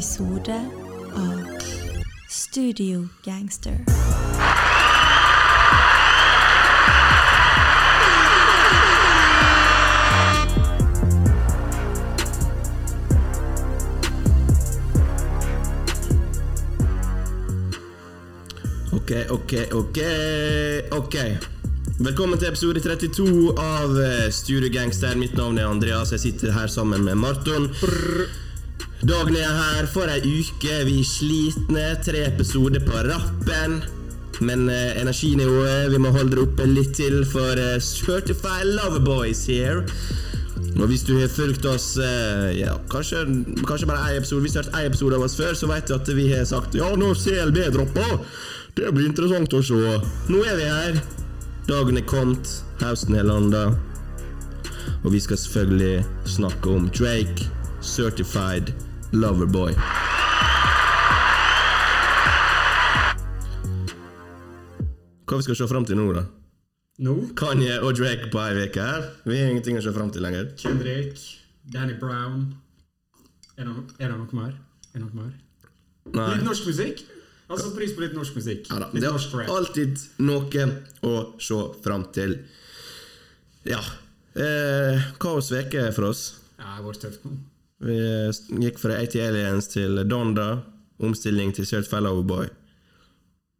episode av Studio Gangster. Ok, ok, ok. Ok. Velkommen til episode 32 av eh, Studio Gangster. Mitt navn er Andreas. Jeg sitter her sammen med Marton. Dagen er her for ei uke. Vi er slitne. Tre episoder på rappen. Men eh, energinivået Vi må holde det oppe litt til, for eh, Certified Loverboys here. Og hvis du har fulgt oss eh, ja, kanskje, kanskje bare ei episode Hvis du har hørt én episode av oss før, så vet du at vi har sagt Ja, når CLB dropper, det blir interessant å se. Nå er vi her. Dagen er kommet. Hausten er landa. Og vi skal selvfølgelig snakke om Drake, Certified Loverboy. Hva vi skal se fram til nå, da? Nå? Kanye og Drake på ei uke her. Vi har ingenting å se fram til lenger. Kendrick, Danny Brown Er det, er det noe mer? Er det noe mer? Nei. Litt norsk musikk? Altså pris på litt norsk musikk. Ja, litt Det norsk rap. alltid noe å se fram til. Ja. Eh, kaos veke for oss. Ja, det har vært tøft nå. Vi gikk fra AT Aliens til Donda. Omstilling til Certified Loverboy.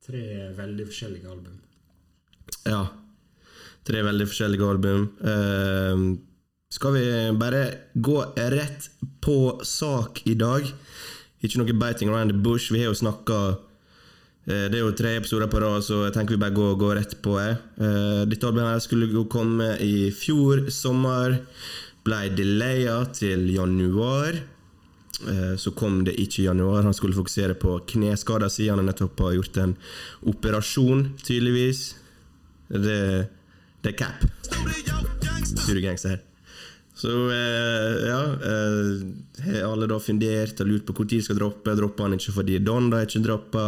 Tre veldig forskjellige album. Ja. Tre veldig forskjellige album. Eh, skal vi bare gå rett på sak i dag? Ikke noe biting around the bush. Vi har jo snakka eh, Det er jo tre episoder på rad, så jeg tenker vi bare går, går rett på. det. Eh, Dette albumet skulle jo komme i fjor sommer. Ble delaya til januar. Eh, Så kom det ikke i januar. Han skulle fokusere på kneskader siden Han nettopp har gjort en operasjon, tydeligvis. Det, det er cap. Studiogangster her. Så eh, ja eh, Har alle da fundert og lurt på når de skal droppe? Dropper han ikke fordi Donda ikke droppa?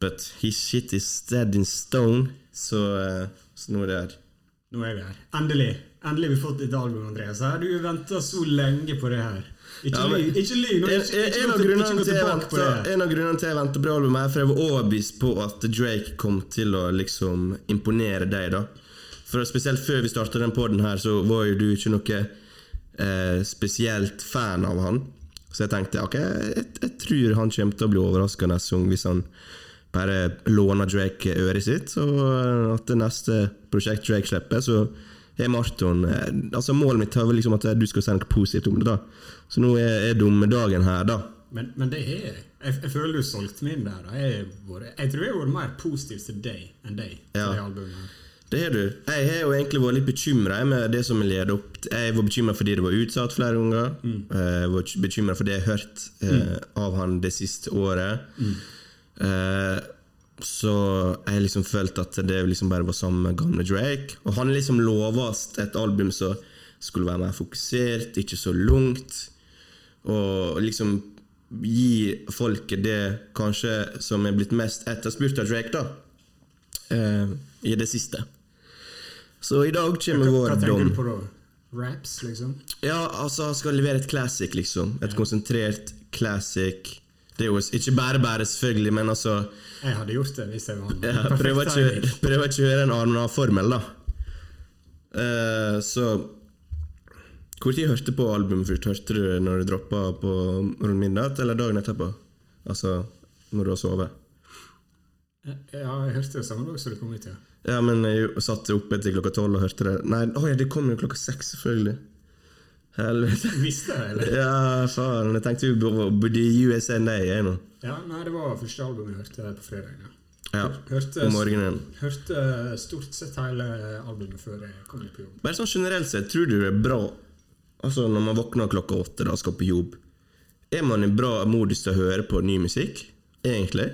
But his shit is dead in stone. Så, så nå er det her. Nå er vi her. Endelig. Endelig har vi fått ditt album, Andreas. Her, Du venta så lenge på det her. Ikke Ja, men- Ikke lyg. En, en, av grunnene til jeg tilbake på albumet, er for jeg var overbevist på at Drake kom til å liksom imponere deg. da For Spesielt før vi starta den poden her, så var jo du ikke noe eh, spesielt fan av han. Så jeg tenkte ok, jeg, jeg tror han kommer til å bli overraska neste gang hvis han bare låner Drake øret sitt. Eh, at det neste prosjekt Drake slipper, så er Marton eh, Altså Målet mitt er liksom at du skal si noe positivt om det. da Så nå er, er dommedagen her, da. Men, men det har jeg. jeg. Føler du solgte meg inn der. Jeg, har jeg tror jeg har vært mer positiv til deg enn deg. Ja. det albumet her. Det har du. Jeg har jo egentlig vært litt bekymra med det som leder opp Jeg var bekymra fordi det var utsatt flere ganger. Jeg var bekymra for det jeg har hørt mm. av han det siste året. Eh, så jeg har liksom følt at det liksom bare var samme gamle Drake. Og han liksom lovast et album som skulle være mer fokusert, ikke så langt. Og liksom gi folket det kanskje som er blitt mest etterspurt av Drake, da. Eh, I det siste. Så i dag Hva, kommer hva vår tenker dom. du på da? Raps, liksom? Ja, altså, han skal levere et classic, liksom. Et konsentrert classic. Det er jo ikke bare bare, selvfølgelig, men altså Jeg hadde gjort det hvis jeg var han. ja, Prøver ikke, prøver ikke å gjøre en annen formel, da. Uh, så Hvor tid hørte du på albumet først? Hørte du når du droppa på rundt midnatt, eller dagen etterpå? Altså når du har sovet? Ja, jeg hørte det samme dag som det kom ut, ja. Ja, men jeg satt oppe til klokka tolv og hørte det. Nei, oh ja, det kom jo klokka seks, selvfølgelig. Helvete. Visste jeg, eller? Ja, faen. Jeg tenkte vi burde i USA jeg nå. Ja, nei, det var første album jeg hørte på fredag. Ja. Ja, Hørte, om morgenen. hørte stort sett hele albumet før jeg kom på jobb. Bare sånn generelt sett, tror du det er bra Altså når man våkner klokka åtte og skal på jobb, er man i bra modus til å høre på ny musikk? Egentlig?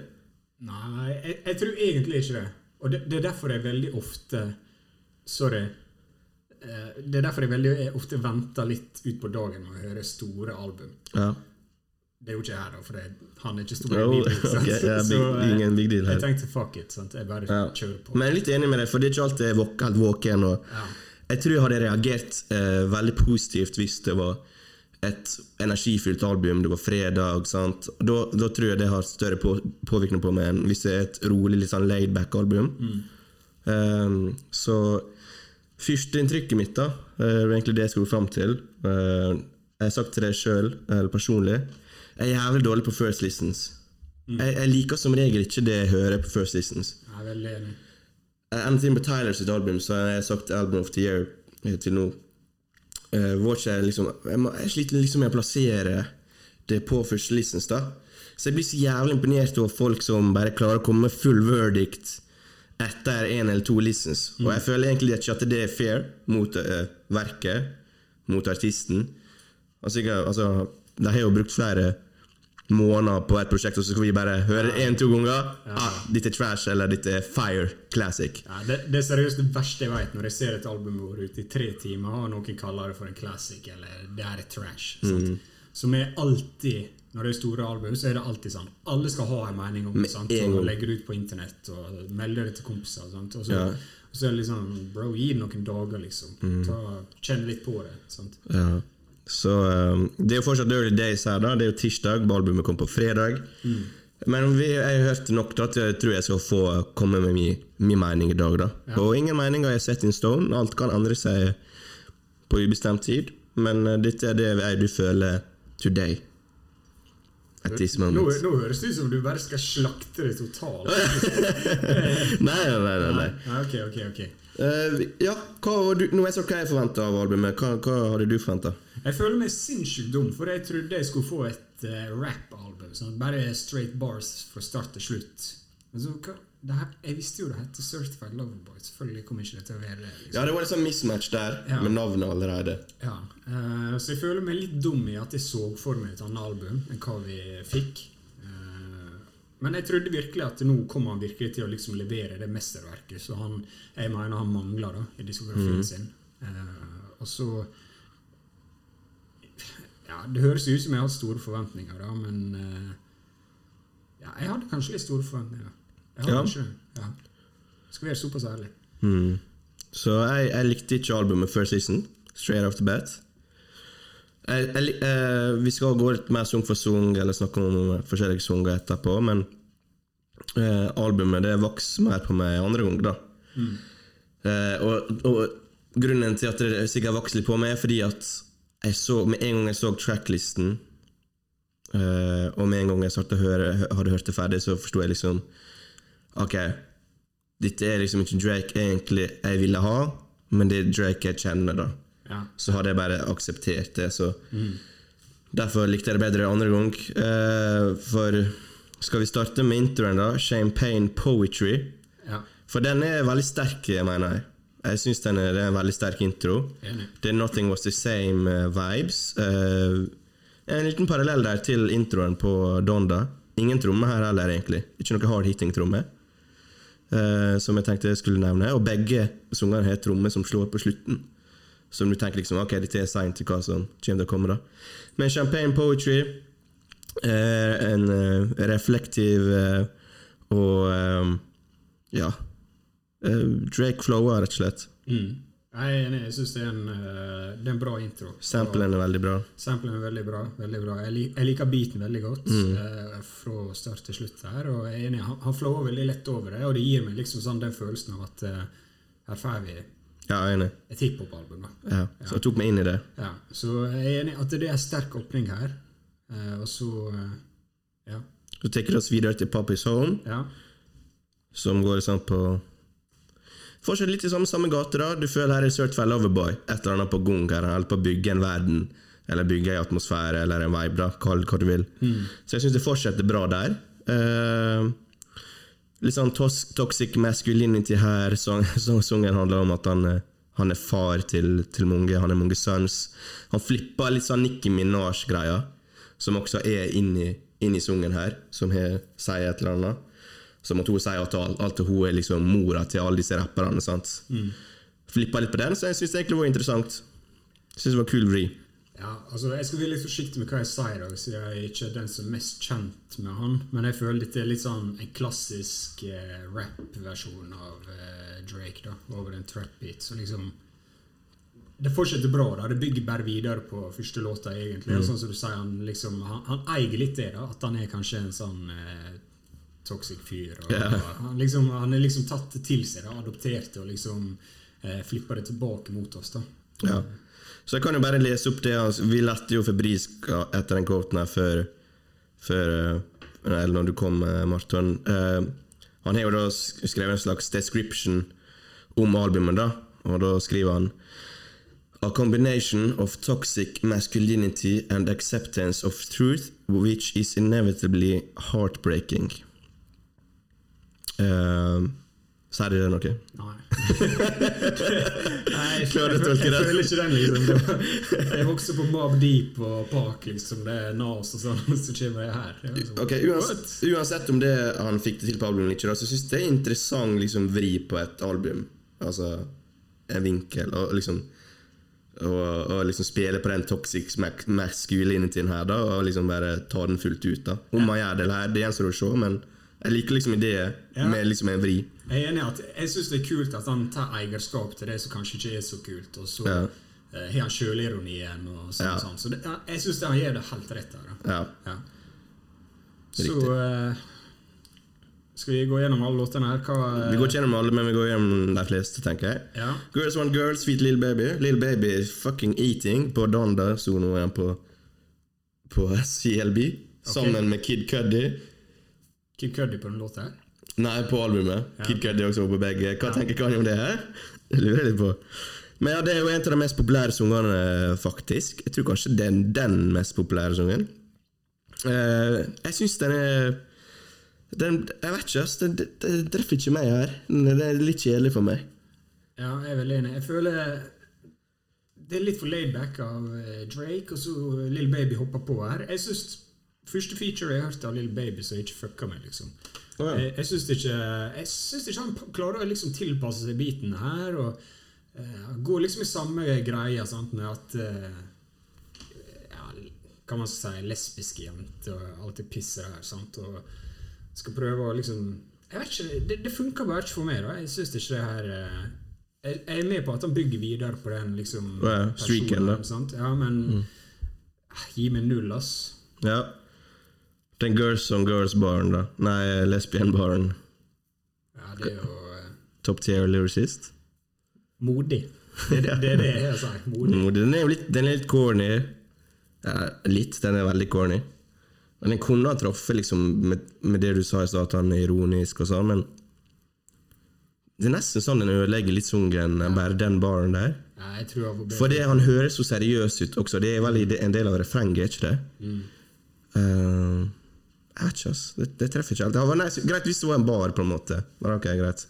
Nei, jeg, jeg tror egentlig ikke det. Og det, det er derfor jeg veldig ofte Sorry. Eh, Det er derfor jeg veldig ofte venter litt ut på dagen med å høre store album. Ja. Det er jo ikke jeg, da, for det, han er ikke stor i Oh, bilen. sant? ok, big- Så, eh, ingen big deal her. Jeg tenkte fuck it. Sant? Jeg bare Ja. kjører på. Men jeg er litt enig med deg, for det er ikke alltid jeg er helt våken. Og Ja. jeg tror jeg hadde reagert eh, veldig positivt hvis det var et energifylt album, det var fredag. sant? Da, da tror jeg det har større på, påvirkning på meg enn hvis det er et rolig, litt sånn laidback-album. Mm. Um, så førsteinntrykket mitt, da, er var egentlig det jeg skulle fram til. Eh, jeg har sagt til deg sjøl, eller personlig, jeg er jævlig dårlig på first listens. Jeg, jeg liker som regel ikke det jeg hører på first listens. Jeg er veldig enig. Enten på Tyler sitt album, så har jeg sagt Album of the Year eh, til nå. Uh, jeg liksom, jeg, må, jeg sliter liksom med å plassere det på first listens. da. Så jeg blir så jævlig imponert over folk som bare klarer å komme med full verdict etter én eller to listens. Og jeg føler egentlig ikke at det er fair mot uh, verket, mot artisten. Altså, ikke, altså, De har jo brukt flere måneder på et prosjekt, og så skal vi bare høre det én-to ganger. Ah, dette er trash, eller dette er fire classic. Ja, det, det er seriøst det verste jeg vet, når jeg ser et album går ut i tre timer, og noen kaller det for en classic, eller det er trash. Sant? Som er alltid Når det er store album, så er det alltid sånn. Alle skal ha en mening om det, sant? og legge det ut på internett, og melde det til kompiser. Sant? Og så, Ja. og så er det liksom Bro, gi det noen dager, liksom. Ta, kjenn litt på det. Sant? Ja. Så um, Det er jo fortsatt early days her. da Det er jo tirsdag, albumet kom på fredag. Men vi, jeg har hørt nok til at jeg tror jeg skal få komme med min, min mening i dag. da Og ingen meninger er set in stone. Alt kan endre seg på ubestemt tid. Men uh, dette er det jeg du føler today. Nå, nå høres det ut som du bare skal slakte det totalt. Nei, nei, nei. nei. Ja, ok, ok, ok. Eh, ja, hva du, nå jeg hva jeg forventa av albumet. Hva, hva hadde du forventa? Jeg føler meg sinnssykt dum, for jeg trodde jeg skulle få et uh, rap-album. Sånn, bare straight bars fra start til slutt. Men så, hva, her, jeg visste jo det het Certified Loverboy. Selvfølgelig kommer ikke det til å være. Liksom. Ja, det var en sånn mismatch der, Ja. med navnet allerede. Ja, uh, så jeg føler meg litt dum i at jeg så for meg et annet album enn hva vi fikk. Uh, men jeg trodde virkelig at nå kom han virkelig til å liksom levere det mesterverket. Så han, jeg mener han mangler da, i diskografien sin. Uh, og så Ja, det høres ut som jeg har store forventninger, da, men Ja, jeg hadde kanskje litt store forventninger. Jeg Ja. det, ja. Skal være såpass ærlig. Mm. Så jeg, jeg likte ikke albumet First Season. Straight off the bat. Jeg, jeg, eh, vi skal gå litt mer sang for sang, eller snakke om forskjellige sanger etterpå, men eh, albumet det vokste mer på meg andre gang, da. Eh, og, og grunnen til at det sikkert vokste litt på meg, er fordi at jeg så, med en gang jeg så tracklisten, eh, og med en gang jeg hadde hørt det ferdig, så forsto jeg liksom Ok, dette er liksom ikke Drake egentlig jeg ville ha, men det er Drake jeg kjenner, da. Ja. Så hadde jeg bare akseptert det. Så Derfor likte jeg det bedre andre gang. Uh, for skal vi starte med introen, da? Champagne Poetry. ja. For den er veldig sterk, mener jeg. Jeg syns den er en veldig sterk intro. Enig. Det er Nothing Was The Same eh, vibes. Uh, en liten parallell der til introen på Donda. Ingen tromme her heller, egentlig. Ikke noe hard hitting-tromme. Eh, som jeg tenkte jeg skulle nevne. Og begge sangene har trommer som slår på slutten. Som du tenker liksom, ok, dette er sign til hva som kommer til å komme. da Men Champagne Poetry er en eh, reflektiv eh, og eh, ja eh, Drake flower, rett og slett. Mm. Jeg er enig. Jeg syns det, er en, eh, bra intro. Samplen er veldig bra. Samplen er veldig bra. veldig bra. Jeg, lik, jeg liker beaten veldig godt Mm. eh, fra start til slutt. her, og jeg er enig, Han, han flower veldig lett over det, og det gir meg liksom sånn den følelsen av at eh, her får vi Ja, jeg er enig. et hiphop-album. Ja, så jeg tok meg inn i det. Ja, så jeg er enig at det er en sterk åpning her. Eh, og så eh, ja. Så tar det oss videre til Pappy's Home, ja. som går sånn på Fortsatt litt i samme, samme gate, da. Du føler her er Certified Loverboy. Et eller annet på gang her. Han holder på å bygge en verden, eller bygge en atmosfære, eller en vibe, da. Kall hva du vil. Så jeg syns det fortsetter bra der. Uh, litt sånn tos toxic masculinity her. Song- song- Sangen handler om at han, eh, han er far til, til mange. Han er mange sons. Han flipper litt sånn Nikki Minaj-greia, som også er inni inni i sangen her, som he, sier et eller annet. Som at hun sier at alt, hun er liksom mora til alle disse rapperne. sant? Flippa litt på den, så jeg syns det var interessant. Syns det var kul vri. Ja, altså Jeg skal være litt forsiktig med hva jeg sier, da, siden jeg ikke er den som er mest kjent med han. Men jeg føler dette er litt sånn en klassisk eh, rap-versjon av eh, Drake, da, over en trap-beat. Så liksom det fortsetter bra. da, Det bygger bare videre på første låta, egentlig. Mm. Og sånn som du sier, Han liksom, han, han eier litt det, da, at han er kanskje en sånn eh, toxic fyr. Og, yeah. og han, liksom, han er liksom tatt det til seg, da, adoptert det og liksom eh, flippa det tilbake mot oss. da. Ja. Så jeg kan jo bare lese opp det. altså, Vi lette jo febrilsk etter den quoten her før, før eh, Eller når du kom, eh, Marton. Eh, han har jo da skrevet en slags description om albumet, da. Og da skriver han A combination of toxic masculinity and acceptance of truth, which is inevitably heartbreaking. Uh, det noe? Nei. Nei, jeg, Klarer du å tolke tolke jeg, føler ikke den, liksom. Jeg vokste på Mob Deep og Park, liksom. Det er Nas og sånn, så kommer jeg her. Jeg liksom, Ok, uansett, uansett om det han fikk det til på albumet ikke, så syns jeg det er interessant liksom, vri på et album. Altså en vinkel. Og liksom og, og liksom spille på den toxic masculinityen her, da, og liksom bare ta den fullt ut. da Om man gjør det eller her, det gjenstår å se, men jeg liker liksom ideen Ja. med liksom en vri. Jeg er enig at jeg syns det er kult at han tar eierskap til det som kanskje ikke er så kult, og så Ja. eh, har han sjølironien og sånn. Ja. sånn. Så det, jeg syns han gjør det helt rett. Da. Ja. Ja. Så eh, skal vi gå gjennom alle låtene her? Hva, uh, Vi går ikke gjennom alle, men vi går gjennom de fleste, tenker jeg. ja. Girls Want Girls, Sweet Little Baby. Little Baby is fucking eating på Donda, så nå er han på På CLB. Sammen med Kid Cuddy. Kid Cuddy på den låta. Nei, på albumet. Ja. Kid Cudi også på begge. Hva tenker Kanye om det? her? Det lurer jeg litt på. Men ja, det er jo en av de mest populære sangene, faktisk. Jeg tror kanskje det er den mest populære sangen. Uh, jeg syns den er den, Jeg vet ikke, ass. Den, den, den treffer ikke meg her. Den er litt kjedelig for meg. Ja, jeg er veldig enig. Jeg føler det er litt for laidback av eh, Drake, og så Lill Baby hopper på her. Jeg synes Første feature jeg hørte av Little Baby som ikke fucka meg, liksom. Oh, ja. Jeg, jeg syns ikke ikke han klarer å liksom tilpasse seg biten her. Og uh, går liksom i samme greia sant, med at uh, ja, Kan man si lesbiske jenter og alt det pisset der. Sant, og skal prøve å liksom Jeg vet ikke, Det, det funker bare ikke for meg. da Jeg synes ikke det her uh, jeg, jeg er med på at han bygger videre på den liksom Ja, streaken, sant? Ja, men ah, gi meg null, ass. Ja. Den Girls on Girls-baren, da. Nei, Lesbian-baren. Ja, det er jo eh, Top tier lyricist. modig. Det, det, det er det jeg sier. Modig. Mm, Den er jo litt, den er litt corny. Ja, litt. Den er veldig corny. Men den kunne ha truffet liksom, med, med det du sa i stad, at han er ironisk og sånn, men det er nesten sånn den ødelegger litt sungen, bare den baren der. Ja, jeg tror jeg bedre. For det, han høres så seriøs ut også. Det er vel i- en del av refrenget, er ikke det? Mm. Eh, jeg vet ikke, ass. Det, det treffer ikke helt. Det var nice. Greit hvis det var en bar, på en måte. Men ok, greit.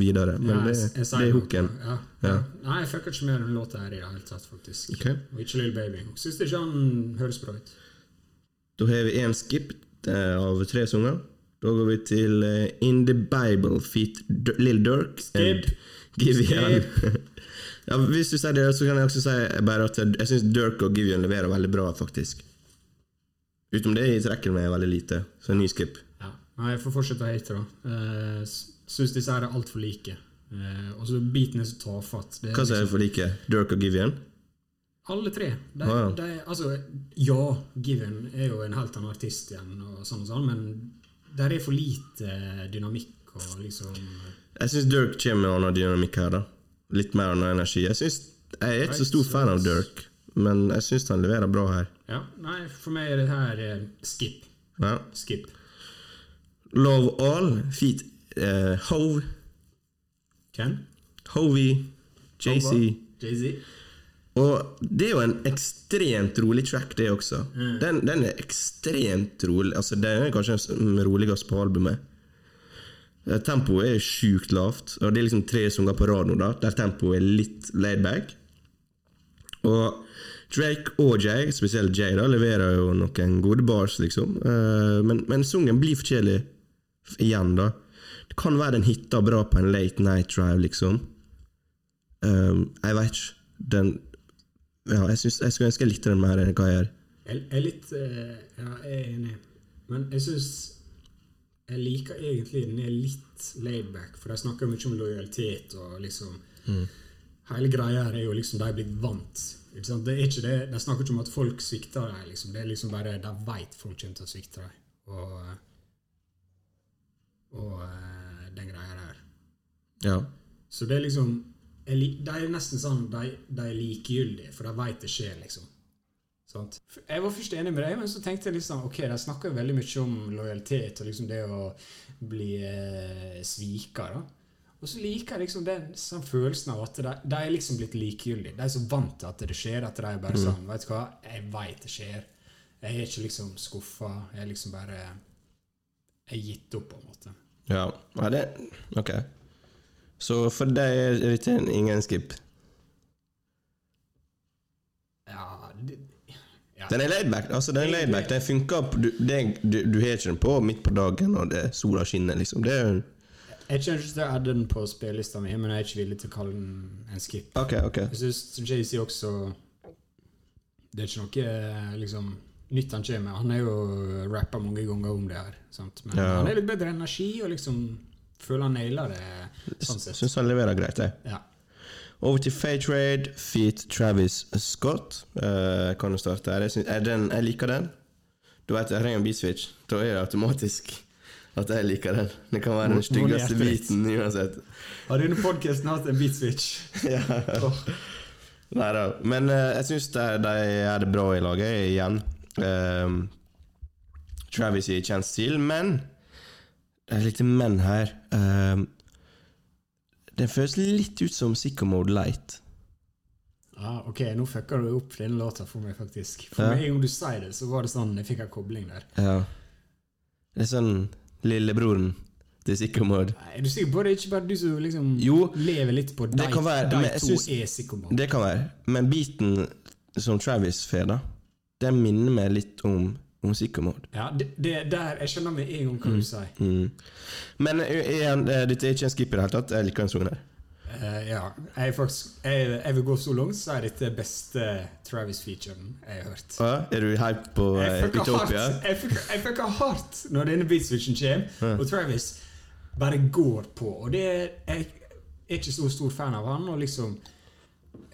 Videre. Men Ja, det, jeg- jeg det er hooken. Ja, ja. Nei, jeg fucker ikke med den låta her i det hele tatt, faktisk. Okay. Og ikke Lill Baby. Syns ikke han høres bra ut. Da har vi én skip eh, av tre sanger. Da går vi til uh, In the Bible feat Lill Durk Skip! Skip. Ja, hvis du sier det, så kan jeg også si bare at jeg syns Durk og Givian leverer veldig bra, faktisk. Utenom det jeg trekker meg veldig lite. Så en ny skip. Ja. Nei, jeg får fortsette å hate, da. Uh, Syns disse her er altfor like. Uh, og så biten er så tafatt. Det er Hva liksom- du for like? Dirk og Givian? Alle tre. De, Ah, ja. de, altså, ja, Given er jo en helt annen artist igjen, og sånn og sånn, men der er for lite dynamikk og liksom Jeg syns Dirk kommer med annen dynamikk her, da. Litt mer annen energi. Jeg, synes, jeg er ikke så stor fan av Durk, men jeg syns han leverer bra her. Ja, nei, for meg er det her eh, skip. Ja. Skip. Love All, Feet eh, Hove, Ken? Hovey, JC. Og det er jo en ekstremt rolig track, det også. Mm. Den, den er ekstremt rolig. Altså, den er kanskje den roligste på albumet. Eh, Tempoet er sjukt lavt, og det er liksom tre sanger på rad nå, da, der tempoet er litt laid back. Og Drake og Jay, spesielt Jay, da, leverer jo noen gode bars, liksom. Eh, Men, men sungen blir for kjedelig igjen, da. Det kan være den hitta bra på en late night drive, liksom. Eh, jeg vet ikke. Den ja, jeg, synes, jeg skulle ønske jeg likte den mer enn hva jeg gjør. Jeg jeg er litt eh, Ja, jeg er enig. Men jeg syns Jeg liker egentlig den er litt laidback, for de snakker mye om lojalitet og liksom hele greia her er jo liksom de er blitt vant. Ikke sant? Det er ikke det, De snakker ikke om at folk svikter dem. Liksom. Det er liksom bare De vet folk kommer til å svikte dem. Og, og eh, den greia der. Ja. Så det er liksom De er nesten sånn De, de er likegyldige, for de vet det skjer, liksom. Sant? Jeg var først enig med deg, men så tenkte jeg liksom Ok, de snakker veldig mye om lojalitet og liksom det å bli eh, svika, da. Og så liker jeg liksom den sånn følelsen av at de, de er liksom blitt likegyldige. De er så vant til at det skjer, at de er bare sånn Vet du hva, jeg veit det skjer. Jeg er ikke liksom skuffa. Jeg er liksom bare Jeg er gitt opp, på en måte. ja. ja det, ok. Så for deg er dette ingen skip? Ja, det, ja. Den er laidback. Altså, den er laidback. Den funker Du, det, du, du har ikke den på midt på dagen når det sola skinner, liksom. Det er Jeg kommer ikke til å adde den på spillelista mi, men jeg er ikke villig til å kalle den en skip. Ok, ok. Jeg syns JC også Det er ikke noe liksom nytt han kommer med. Han har jo rappa mange ganger om det her. Sant? Men Ja. han er litt bedre energi og liksom føler han nailer det. sånn sett. Syns han leverer greit, jeg. Ja. Over til Faytrade, feat Travis Scott. Uh, kan du starte her? Jeg, den, jeg liker den. Du vet, jeg trenger en beat switch. Da er det automatisk at jeg liker den. Det kan være den styggeste biten uansett. Har denne podkasten hatt en beat switch? ja. oh. Nei da. Men uh, jeg syns de, de er det bra i laget igjen. Ehm, Travis i kjent stil, men det er litt men her. Ehm, den føles litt ut som Sicko Mode Light. Ja, ok, nå fucka du opp denne låta for meg, faktisk. For Ja. meg, en gang du sier det, så var det sånn Jeg fikk en kobling der. Ja. Det er sånn lillebroren til Sicko Er du sikker på det? Ikke bare du som liksom Jo, lever litt på det de, være, de to er psykoman? Det kan være. Men beaten som Travis får, da, den minner meg litt om, om Sicko Ja, det, det der, Jeg skjønner med en gang hva du sier. Mm. Men eh, igjen, eh, dette er ikke en skip i det hele tatt. Jeg liker den sangen her. Eh, ja, jeg, faktisk, jeg, jeg vil gå så langt, så er dette beste Travis-featuren jeg har hørt. Uh, er du hype på uh, Utopia? jeg fucker- hardt når denne beatswitchen kommer, og Travis bare går på. Og det er, jeg er ikke så stor fan av han, og liksom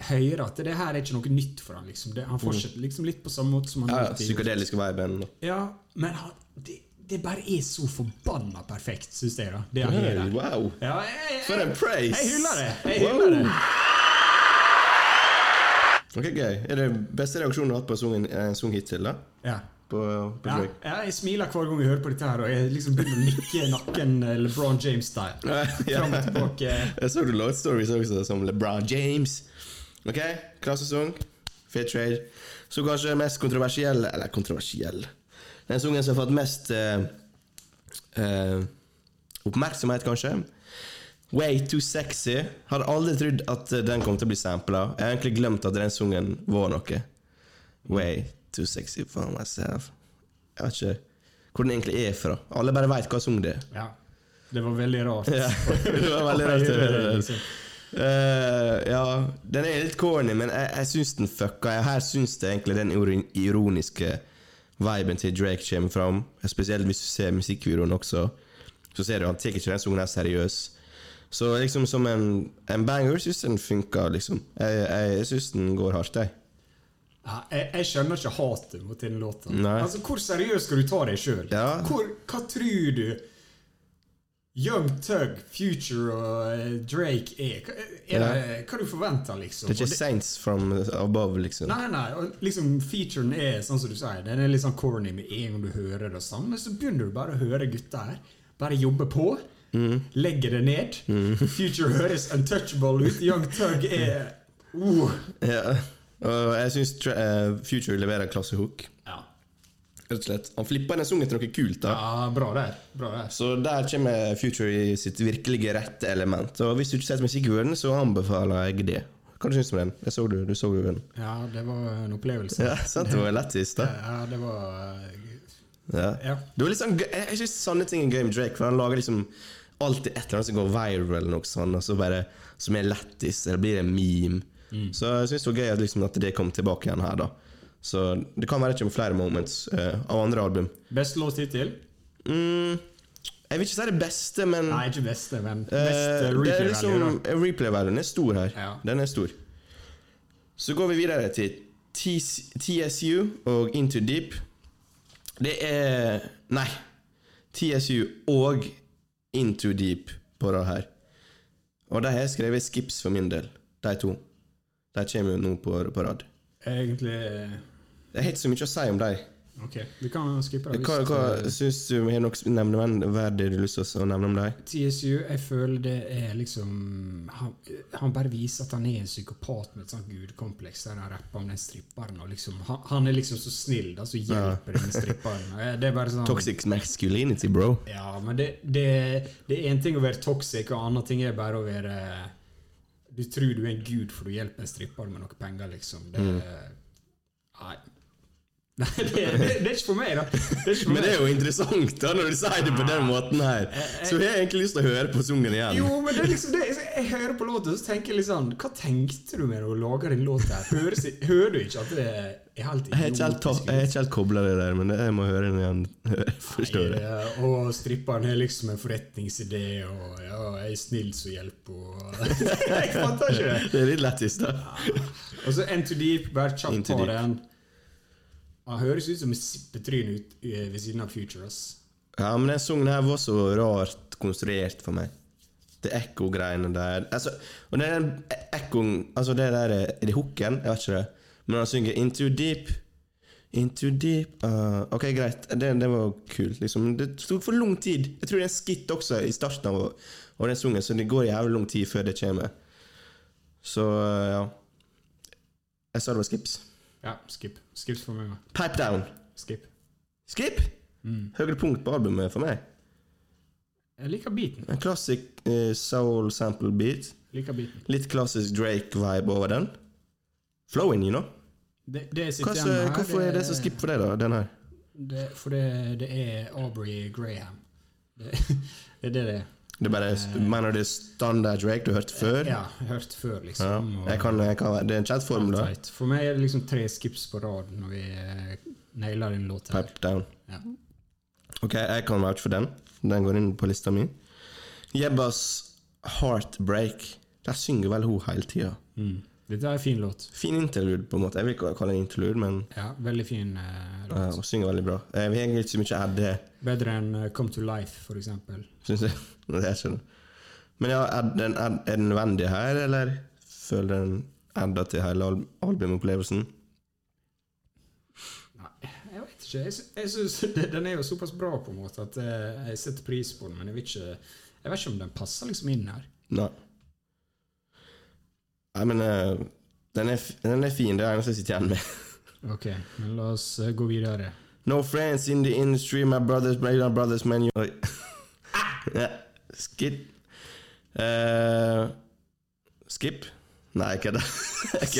hører at det her er ikke noe nytt for han liksom. det, Han fortsetter liksom litt på samme måte som han Ja, ja, psykadeliske psykedeliske viben. Ja, men han, det, det bare er så forbanna perfekt, syns jeg, da. Det han gjør wow! Ja, jeg, jeg, For en praise! jeg hyller det! Jeg Wow. hyller det. Ok, gøy. Er det beste reaksjonen du har hatt på en sang, hittil? da? Ja. På, på Ja, jeg smiler hver gang jeg hører på dette, her og jeg liksom begynner å nikke nakken eh, LeBron James-style. Ja. Fram og tilbake. Jeg så du Lord Stories også, som LeBron James. Ok, klassesang. Fair trade. Så kanskje mest kontroversiell Eller kontroversiell Den sangen som har fått mest uh, uh, oppmerksomhet, kanskje. Way Too Sexy. Hadde aldri trodd at den kom til å bli sampla. Jeg har egentlig glemt at den sangen var noe. Way Too Sexy for myself. Jeg vet ikke hvor den egentlig er fra. Alle bare veit hva sang det er. Ja. Det var veldig rart. Ja, det var veldig rart å høre det. Eh, ja, den er litt corny, men jeg, jeg syns den fucka. Jeg her syns det egentlig den iro- ironiske viben til Drake kommer fram. Spesielt hvis du ser musikkvideoen også. Så ser du han tar ikke den sangen seriøs. Så liksom som en, en banger syns den funker, liksom. Jeg, jeg, jeg syns den går hardt, jeg. Jeg, jeg skjønner ikke hatet mot denne låta. Altså, Hvor seriøst skal du ta deg sjøl? Ja. Hva tror du Young Tug, Future og eh, Drake er? Er det, hva du forventer, liksom? Det er ikke saints from above, liksom. Nei, nei, nei. Og liksom Featuren er sånn som du sier Den er litt sånn corny med en gang du hører det. sånn Men så begynner du bare å høre gutta her. Bare jobbe på. Mm. Legge det ned. Future høres untouchable ut. Young Tug er uh. Ja. Og jeg syns Future leverer klassehook. Rett og slett. Han flipper den sangen til noe kult. da ja, bra der. Bra der. Så der kommer Future i sitt virkelige rette element. Og hvis du ikke setter musikk i ørene, så anbefaler jeg det. Hva du syns du om den? Jeg så du, du så jo den. Ja, det var en opplevelse. Ja, sant? Det var lættis, da. Ja, det var Ja. Ja. Det var litt sånn, jeg syns sånne ting er gøy med Drake, for han lager liksom alltid et eller annet som går viral, eller noe sånt, og så bare, som er lættis, eller blir en meme. Så jeg syns det var gøy at, liksom, at det kom tilbake igjen her, da. Så det kan være det kommer flere moments eh, av andre album. Beste låt hittil? Mm, Jeg vil ikke si det beste, men Nei, ikke beste, men eh, best det er replay liksom da. Replay-verdien er stor her. Ja. Den er stor. Så går vi videre til TSU og Into Deep. Det er Nei. TSU og Into Deep på det her. Og de har jeg skrevet skips for min del, de to. De kommer jo nå på, på rad. Egentlig Jeg har ikke så mye å si om dem. Ok, vi kan skippe det. Hva, hva syns du har noe nevneverdig du har lyst til å nevne om dem? TSU, jeg føler det er liksom Han, han bare viser at han er en psykopat med et sånt gudkompleks der han rapper om den stripperen. Liksom, han, han er liksom så snill, da, så hjelper den stripperen. Det sånn Toxic masculinity, bro. Ja, men det, det, det er én ting å være toxic, og annen ting er bare å være Du tror du er en gud for du hjelper en stripper med noe penger, liksom. Det Mm. Nei. Nei, det, det, det er ikke for meg, da. Det for Men det er jo interessant da når du sier det på den måten her. Så jeg har egentlig lyst til å høre på sangen igjen. Jo, men det er liksom det, Jeg hører på låten, så tenker jeg litt sånn Hva tenkte du med å lage den låten her? Hører, hører du ikke at det er helt Jeg har ikke helt, helt kobla det der, men jeg må høre den igjen. Forstår det. Eh, Og stripperen har liksom en forretningsidé, og ja, jeg er snill som hjelper og Jeg fatter ikke det. Det er litt lættis, da. Og så Into Deep, bare kjapt Into på den. Han høres ut som et sippetryn ut eh, ved siden av Future, ass. Ja, men den sangen her var så rart konstruert for meg. Det ekko-greiene der altså, Og det er den ekkoen Altså, det der Er det hooken? Jeg vet ikke det. Men han synger 'Into Deep'. Into deep uh, Ok, greit. Det, det var kult. Liksom. Det tok for lang tid. Jeg tror det er en skitt også i starten av, av den sangen, så det går jævlig lang tid før det kommer. Så uh, ja. Jeg sa det var skips. Ja, skip. Skips for meg. Pipe down. Skip. Skip! Høyre punkt på albumet for meg. Jeg liker beaten. En klassisk eh, soul sample beat. Liker beaten. Litt klassisk Drake-vibe over den. Flowing, you know. Det, det Hva, så, her, hvorfor er det så skip for deg, da? Den her? det, For det, det er Aubrey Graham. Det, det er det det er. Det er bare, Mener du det er standard Drake du har hørt før? Ja, hørt før, liksom. Ja. Jeg kan, jeg kan, det er en kjent formel. For meg er det liksom tre skips på rad når vi eh, nailer en låt her. Pipe down. Ja. Ok, jeg kan vouche for den. Den går inn på lista mi. Jebbas Heartbreak. Der synger vel hun hele tida. Mm. Dette er en fin låt. Fin interlude, på en måte. Jeg vil ikke kalle det interlude, men Ja, Veldig fin eh, ja, låt. hun synger veldig bra. Jeg vil egentlig ikke så mye adde. Bedre enn uh, Come to Life, for eksempel. syns jeg. Det er ikke. Men ja, er den, er, er den nødvendig her, eller føler den adda til hele al albumopplevelsen? Nei, jeg vet ikke. Jeg, jeg synes Den er jo såpass bra på en måte at eh, jeg setter pris på den, men jeg vet ikke, jeg vet ikke om den passer liksom inn her. Nei. Nei, men uh, den, er, den er fin. Det er det eneste jeg sitter igjen med. Ok, men la oss eh, gå videre. No friends in the industry, my brothers, my brothers, men you- Oi. ja. Skip. Eh, skip? Nei, jeg kødder.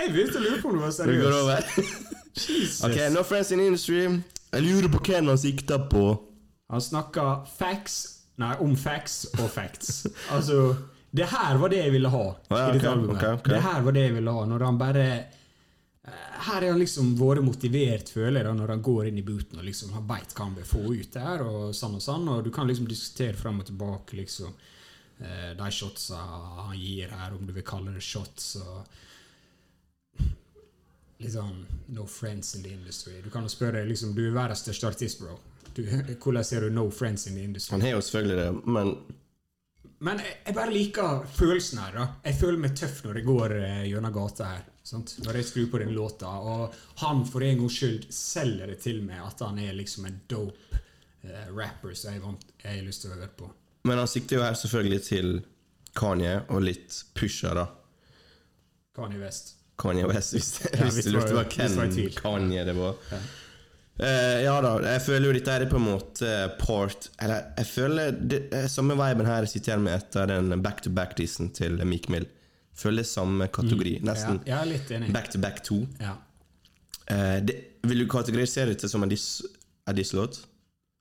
Jeg lurer begynte å lure på om du var seriøs. Du går over. Jesus. Ok, no friends in industry. Jeg lurer på hvem han sikter på. Han snakka facts Nei, om facts og facts. Altså, det her var det jeg ville ha ja, i dette albumet. Det her var det jeg ville ha, når han bare Her er han liksom vært motivert, føler jeg, når han går inn i booten og liksom han veit hva han vil få ut der, og sånn og sånn, og du kan liksom diskutere fram og tilbake, liksom. eh, De shotsa han gir her, om du vil kalle det shots, og liksom No friends in the industry. Du kan jo spørre liksom, du er verdens største artist, bro. Du, hvordan ser du no friends in the industry? Han har jo selvfølgelig det, men Men jeg, jeg bare liker følelsen her. da Jeg føler meg tøff når jeg går eh, gjennom gata her. Sant? Når jeg skrur på den låta. Og han for en gangs skyld selger det til meg at han er liksom en dope eh, rapper som jeg, vant, jeg har lyst til å høre på. Men han sikter jo her selvfølgelig til Kanye og litt Pusha, da. Kanye West. Kanye West, hvis, Ja, hvis hvis du lurte på hvem. Kanye det var. Ja. Eh, ja da, jeg føler jo dette her er på en måte part Eller jeg føler det, eh, samme viben her jeg sitter igjen med etter den back-to-back-disen til Meek Mill. Føler samme kategori. Mm. Nesten jeg enig. back-to-back to. Ja. Uh, det, vil du kategorisere dette som en diss- en diss-låt?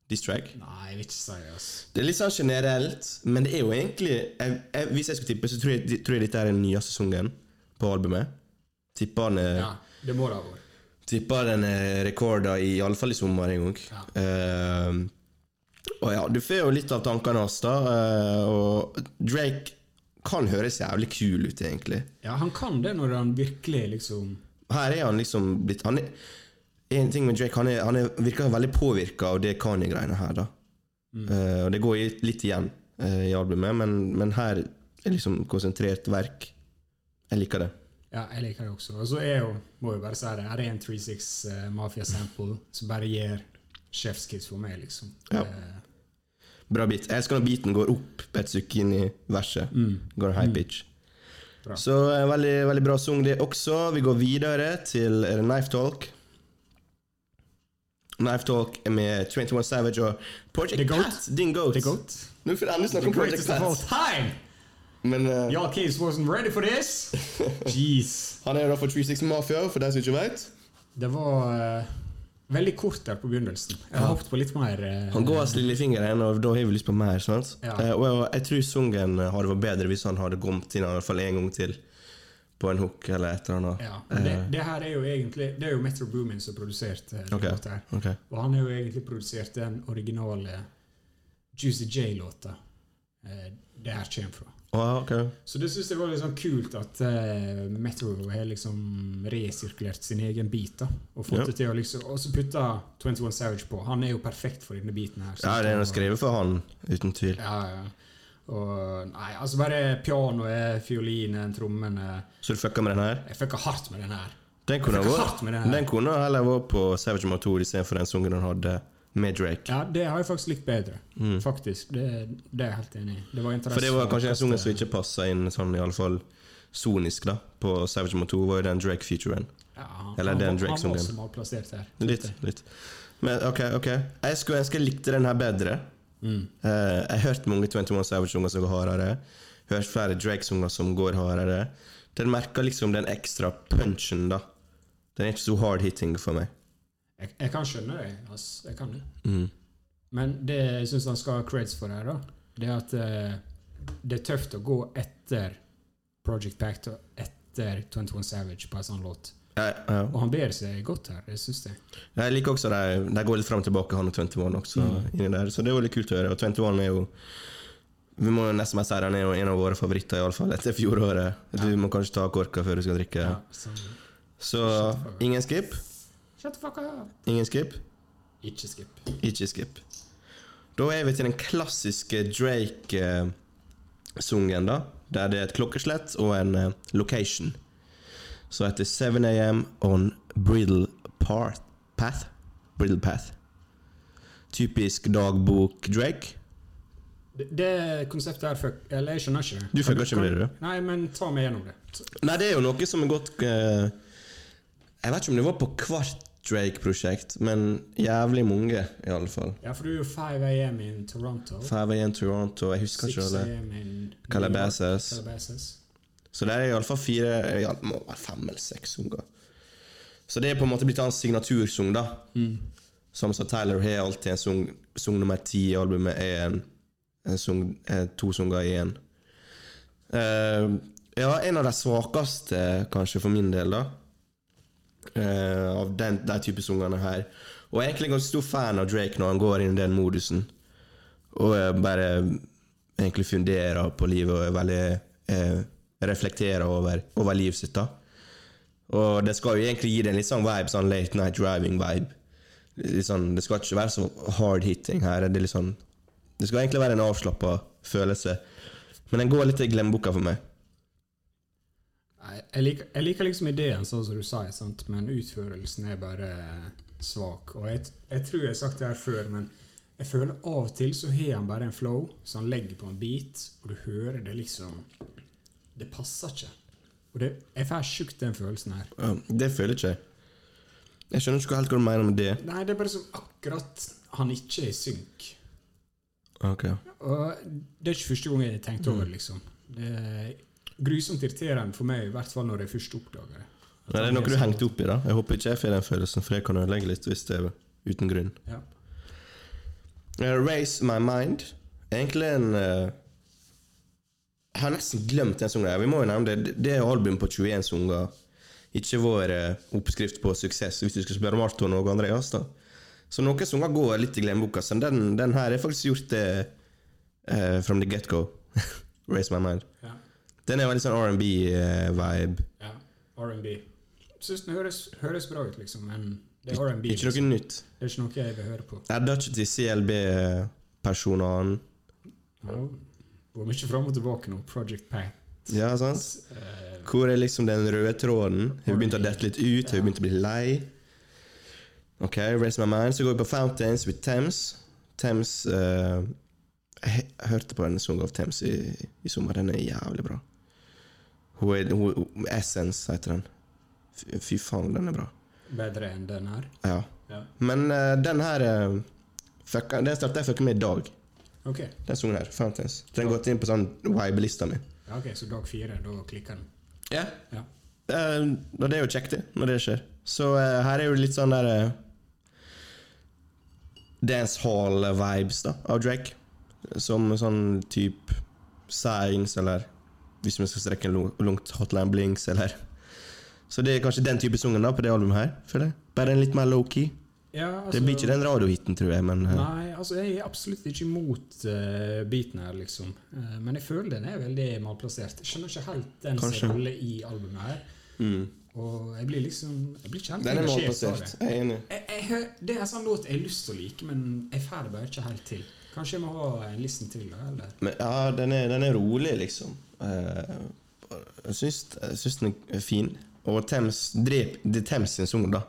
Diss-track? Nei, jeg vil ikke si det. Det er litt sånn generelt, men det er jo egentlig jeg, jeg, Hvis jeg skulle tippe, så tror jeg, tror jeg dette er den nye sesongen på albumet. Tipper er Ja, det må det ha vært. Tipper den er rekorda i alle fall i sommer en gang. Ja. Uh, Og ja, du får jo litt av tankene hans, da. Uh, Og Drake kan høres jævlig kul ut, egentlig. Ja, han kan det når han virkelig liksom Her er han liksom blitt han er, En ting med Drake, han, er, han er, virker veldig påvirka av det Kanye-greiene her, da. Eh, og det går litt igjen eh, i albumet, men, men her er liksom konsentrert verk. Jeg liker det. Ja, jeg liker det også. Og så er jo, må jo bare si det, her er en 36 uh, Mafia-sample som bare gir chefskiss for meg, liksom. Ja. Uh, Bra bit. Jeg elsker når beaten går opp et stykke inn i verset. Går high pitch. Bra. Så en veldig, veldig bra sang, det også. Vi går videre til er det Knife Talk. Knife Talk med 21 Savage og Project The Goat. Pat. Din goat. The Goat. Nå får jeg endelig snakke om Project greatest of all Pat. time! Men uh, Y'all kids wasn't ready for this! Jeez. han er da for 36 Mafia, for deg som ikke vet. Det var uh, veldig kort der på begynnelsen. Jeg har håpet på litt mer uh, Han går oss lillefingeren, og da har vi lyst på mer. sant? Ja. Eh, og jeg, tror sungen hadde vært bedre hvis han hadde kommet inn i hvert fall en gang til. På en hook eller et eller annet. ja, men det, det her er jo egentlig Det er jo Metro Boomin som produserte eh, Ok, låta her. Og han har jo egentlig produsert den originale Juicy J-låta eh, det her kommer fra. Ah, okay. Så det syns jeg var litt sånn kult at uh, Metro har liksom resirkulert sin egen bit. da Og fått Ja. det til å liksom Og så putta 21 Savage på. Han er jo perfekt for denne biten her. Ja, det er noe skrevet for han, uten tvil. Ja, ja. Og nei, altså bare pianoet, fiolinen, trommene Så du fucka med den her? Jeg fucka hardt med den her. Den kunne, den kunne heller vært på Savage Motor istedenfor den sungen han hadde med Drake. Ja, det har jeg faktisk likt bedre. Faktisk. Det, det er jeg helt enig i. Det var Mm. For det var kanskje en sang som ikke passa inn sånn i alle fall sonisk, da. På Savage Motor var jo den Drake-featuren. ja, Eller han, den Drake-sangen. var også malplassert her. Litt, litt. Men ok, ok. Jeg skulle ønske jeg likte den her bedre. Mm. Uh, jeg har hørt mange 21 Savage-sanger som går hardere. Hørt flere Drake-sanger som går hardere. Den merker liksom den ekstra punchen, da. Den er ikke så hard-hitting for meg. Jeg, jeg kan skjønne det. Altså, jeg kan det. Mm. Men det jeg syns han skal ha creds for her, da, det er at uh, det er tøft å gå etter Project Pact og etter 21 Savage på en sånn låt. Ja, ja. Og han ber seg godt her, det syns jeg. Jeg liker også de, de går litt fram og tilbake, han og 21 også. inni der, Så det er jo litt kult å høre. Og 21 er jo Vi må nesten bare si han er jo en av våre favoritter, iallfall etter fjoråret. Du må kanskje ta korka før du skal drikke. Ja, så, Så ingen skip. Shut the fuck up! Ingen skip. Ikke skip. Ikke skip. Da er vi til den klassiske Drake-sungen, da. Der det er et klokkeslett og en eh, location. Så etter 7 AM on Bridle Path Path? Bridle Path. Typisk dagbok Drake. Det, det konseptet her fuck Eller jeg skjønner ikke. Du fucker ikke med det, du? Nei, men ta meg gjennom det. Nei, det er jo noe som er gått uh, Jeg vet ikke om det var på hvert Drake-prosjekt, men jævlig mange, i alle fall. Ja, for du er jo 5 AM in Toronto. 5 AM Toronto, jeg husker 6 ikke alle. I Calabasas. Calabasas. Så det er iallfall fire ja, må være fem eller seks sanger. Så det er på en måte blitt hans signatursang, da. Som sa Tyler har alltid en sang Sang nummer ti i albumet er en, en sang, eh, to sanger i én. Uh, ja, en av de svakeste, kanskje, for min del, da. Eh, av den, de type sangene her. Og jeg er egentlig ganske stor fan av Drake når han går inn i den modusen. Og jeg bare egentlig funderer på livet og er veldig eh, reflekterer over, over livet sitt. da Og det skal jo egentlig gi det en litt sånn vibe, sånn late night driving-vibe. Sånn, det skal ikke være så hard hitting her. Det, sånn, det skal egentlig være en avslappa følelse. Men den går litt i glemmeboka for meg. Nei, jeg liker, jeg liker liksom ideen, sånn som du sa, sant? men utførelsen er bare svak. Og jeg, jeg tror jeg har sagt det her før, men jeg føler av og til så har han bare en flow, så han legger på en beat, og du hører det liksom Det passer ikke. Og det, jeg får sjukt den følelsen her. Ja, det føler ikke jeg. Jeg skjønner ikke helt hva du mener med det. Nei, det er bare som akkurat han ikke er i synk. Okay. Og det er ikke første gang jeg har tenkt over det, liksom. Det grusomt irriterende for meg, i hvert fall når jeg først oppdager det. At det er noe du hengte opp i, da. Jeg håper ikke jeg får den følelsen, for jeg kan ødelegge litt hvis det er uten grunn. Ja. Eh, Raise My Mind. Egentlig en uh, Jeg har nesten glemt den sangen. Vi må jo nevne det. Det er album på 21 sanger. Ikke vår uh, oppskrift på suksess. Hvis du skal spørre Marton og Andreas, da, Så noen sanger går litt i glemmeboka. Så den, den her er faktisk gjort det eh, from the get-go. Raise my mind. Ja. Den er veldig sånn R&B-vibe. ja. R&B. Syns den høres, høres bra ut, liksom, men det er R&B. Ikke noe Liksom. nytt. Det er ikke noe jeg vil høre på. Jeg hadde ikke til CLB-personene. Ja. Går mye fram og tilbake nå. Project Pack. Ja, sant? Eh, Hvor er liksom den røde tråden? Har vi begynt å dette litt ut? Har vi begynt å bli lei? Ok, raise my mind. Så går vi på Fountains with Thames. Thames uh, Jeg hørte på en sang av Thames i, i sommer. Den er jævlig bra. Hun er, hun, Essence heter den. Fy, faen, den er bra. bedre enn den her. Ja. Ja. Men uh, den her uh, fucka, Den startet jeg fucka med i dag. Ok, Den sangen her. Fountains. Den har gått inn på sånn vibe-lista mi. ja, ok, så dag fire, da klikker den. Ja. Ja. Uh, det er jo kjekt, det, når det skjer. Så uh, her er jo litt sånn der uh, Dancehall-vibes da, av Drake. Som sånn type Signs, eller hvis vi skal strekke en langt Hotline Blinks, eller Så det er kanskje den type sangen på det albumet her, føler jeg. Bare en litt mer low-key. Ja, altså, Det blir ikke den radiohiten, tror jeg, men eh, Nei, altså jeg er absolutt ikke imot uh, beaten her, liksom. Uh, men jeg føler den er veldig malplassert. Jeg skjønner ikke helt den sin i albumet her. mm. Og jeg blir liksom Jeg blir ikke helt Den er malplassert. Jeg er enig. Jeg, jeg, det er en sånn låt jeg har lyst til å like, men jeg får det bare ikke helt til. Kanskje jeg må ha en listen til, eller? Men ja, den er, den er rolig, liksom. Eh, jeg, syns, den er fin. Og Thames drep, Det er Thames sin sang, da.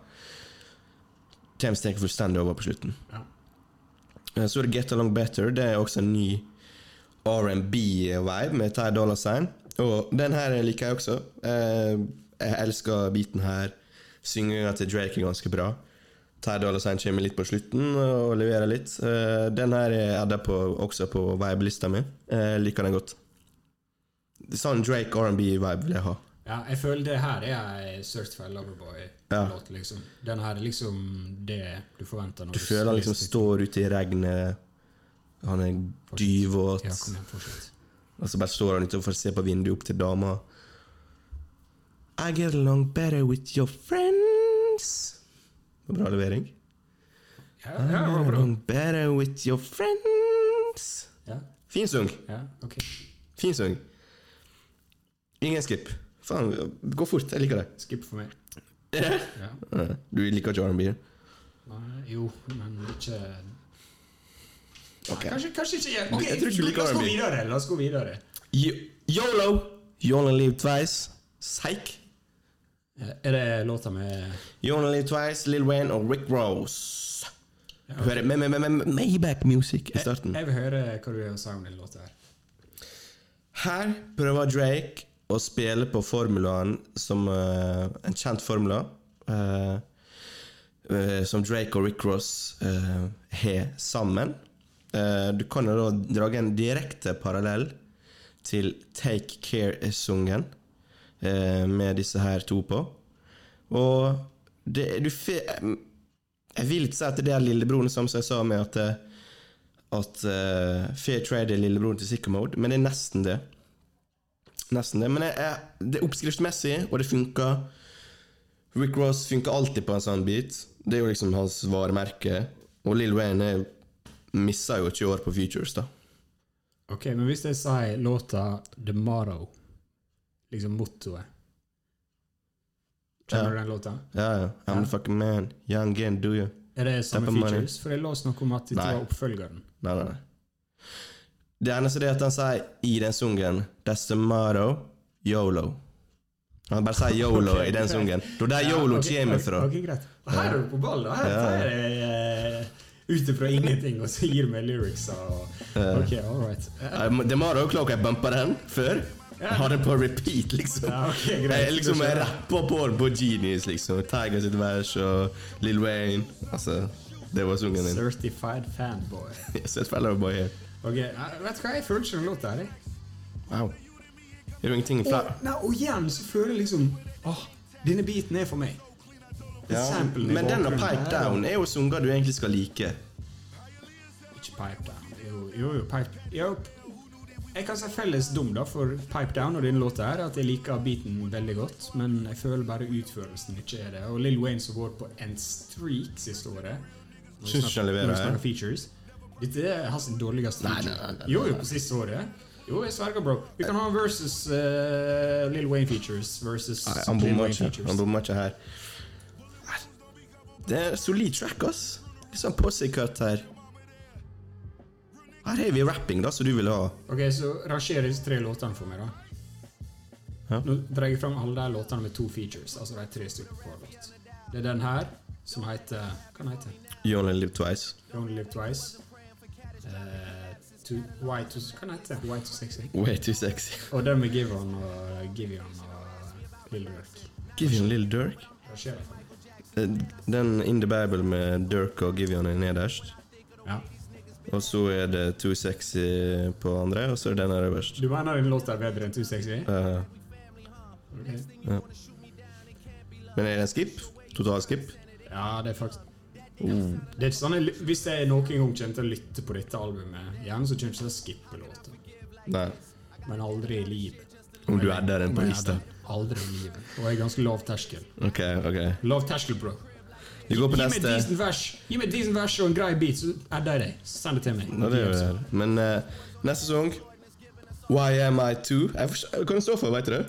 Thames tar fullstendig over på slutten. Ja. Eh, Så er det Get Along Better. Det er også en ny R&B-vibe med Ty Dollar Sign. Og den her liker jeg også. Eh, Jeg elsker beaten her. Synginga til Drake er ganske bra. Ty Dolla Sign kommer litt på slutten og leverer litt. Eh, Den her er adda på, også på vibe-lista mi. Jeg liker den godt. Sånn Drake R&B-vibe vil jeg ha. Ja, jeg føler det her er ei Certified Loverboy-låt, Ja. liksom. Den her er liksom det du forventer når Du føler han liksom står ute i regnet. Han er dyvåt. Ja. Og så bare står han utenfor og ser se på vinduet opp til dama. I get along better with your friends. Var Bra levering. Ja, ja, det var bra. better with your friends. Ja, Fin sung. ja, ok. Fin sung. Ingen skip. Faen, gå fort. Jeg liker det. Skip for meg. Ja. Du liker ikke R&B? Nei, jo, men ikke okay. Kanskje, kanskje ikke Ok, Jeg tror ikke du liker La oss gå videre. La oss gå videre. Yolo! You only live twice. Psych. Eh, Er det låta med You only live twice, Lil Wayne og Rick Rose. Ja, Du hører med, med, med, Maybach Music i starten. Jeg vil høre hva du sa om den låta her. Her prøver Drake å spille på formulaen som uh, en kjent formula. Uh, uh, som Drake og Rick Ross har sammen. Du kan jo da dra en direkte parallell til Take Care-sungen eh, med disse her to på. Og det, du Jeg vil ikke si at det er lillebroren, som jeg sa med at eh, at uh, Fair Trade er lillebroren til Sicko Mode, men det er nesten det. Nesten det. Men jeg, jeg, det er oppskriftsmessig, og det funker. Rick Ross funker alltid på en sånn beat. Det er jo liksom hans varemerke. Og Lill Wayne missa jo ikke år på Futures, da. Ok, Men hvis jeg sier låta The Motto, liksom mottoet Kjenner du den låta? Ja, ja. I'm Ja. the fucking man. Young again, do you? Er det samme features? For jeg låste noe om at dette var oppfølgeren. Nei, nei, nei. Det eneste er at han sier i den sungen That's the motto, yolo. Han bare sier yolo okay, i den sungen. Det er der Ja, yolo okay, kommer fra. Ok, greit. Her er du på ball, da. Her Ja. er uh, ut ifra ingenting og så gir du meg lyrics. Og, ok, all right. Uh, Eh, Det må da jeg bumpa den før. Jeg har det på repeat, liksom. Ja, okay. Jeg, liksom, jeg rapper på den på Genius, liksom. Tiger sitt vers og Lill Wayne. Altså, det var sungen min. Certified fanboy. Certified fanboy boy her. Ok, Vet du hva, jeg føler ikke den låta her. Wow. Det ingenting Og, fra nei, og igjen så føler jeg liksom Åh, denne beaten er for meg. ja, Men den og Pipe Down er jo sanger du egentlig skal like. Ikke Pipe Down. Jo, jo, jo Pipe jo. Jeg kan si felles dum da for Pipe Down og denne låta her, at jeg liker beaten veldig godt, men jeg føler bare utførelsen ikke er det. Og Lill Wayne som går på en streak siste året, Syns ikke han leverer features. Dette er hans dårligste Nei, feature. nei, nei, nei, Jo, jo, på siste året. Jo, jeg sverger, bro. Vi kan ha versus uh, Lill Wayne features versus Nei, han bommer ikke. ikke her. Det er solid track, ass. Litt sånn posse-cut her. Her har vi rapping, da, som du vil ha. Ok, så rangerer disse tre låtene for meg, da. Ja. Nå drar jeg fram alle de låtene med to features. Altså de tre stykker på hver låt. Det er den her, som heter Hva den heter You only live twice. You Only Live Twice. Uh, to, why to, hva den heter Why Too Sexy. Way too sexy. Og den med Giveon og Giveon og Lill Dirk. Giveon Lill Dirk. Jeg for. Eh, Den In the Bible med Dirk og Givion er nederst. Ja. Og så er det Too Sexy på andre, og så er den øverst. Du mener den låta er bedre enn Too Sexy? Eh, Ok. ja. Men er det en skip? Totalskip? Ja, det er faktisk det er ikke sånn, jeg, Hvis jeg noen gang kommer til å lytte på dette albumet, gjerne så kommer jeg ikke til å skippe låta. Men aldri i livet. Om du adder den på Om lista. Aldri i livet. Og jeg er ganske lav terskel. Ok, ok. Lav terskel, bro. Vi går på Gi meg et neste. decent vers Gi meg et decent vers og en grei beat, så adder jeg deg. Send det til meg. Ja, det gjør jeg. Men uh, neste sang Why Am I Too? Jeg forstår, hva den står for, vet du det?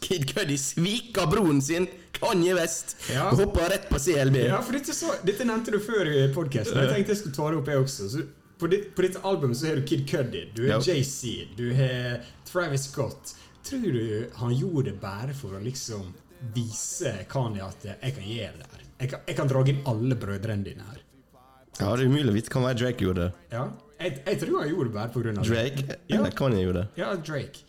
Kid Cudi svika broren sin, Kanye West, Ja. og hoppa rett på CLB. Ja, for dette, så, dette nevnte du før i podkasten. Jeg tenkte jeg skulle ta det opp, jeg også. Så på, ditt, på dette albumet så har du Kid Cudi, du har Ja. JC, du har Travis Scott. Tror du han gjorde det bare for å liksom vise Kanye at jeg kan gjøre det her? Jeg kan, jeg kan dra inn alle brødrene dine her. Ja, det er umulig å vite hva Drake gjorde. Ja, jeg, jeg tror han gjorde det bare av det. Drake? Ja. Kanye gjorde det? Ja, Drake.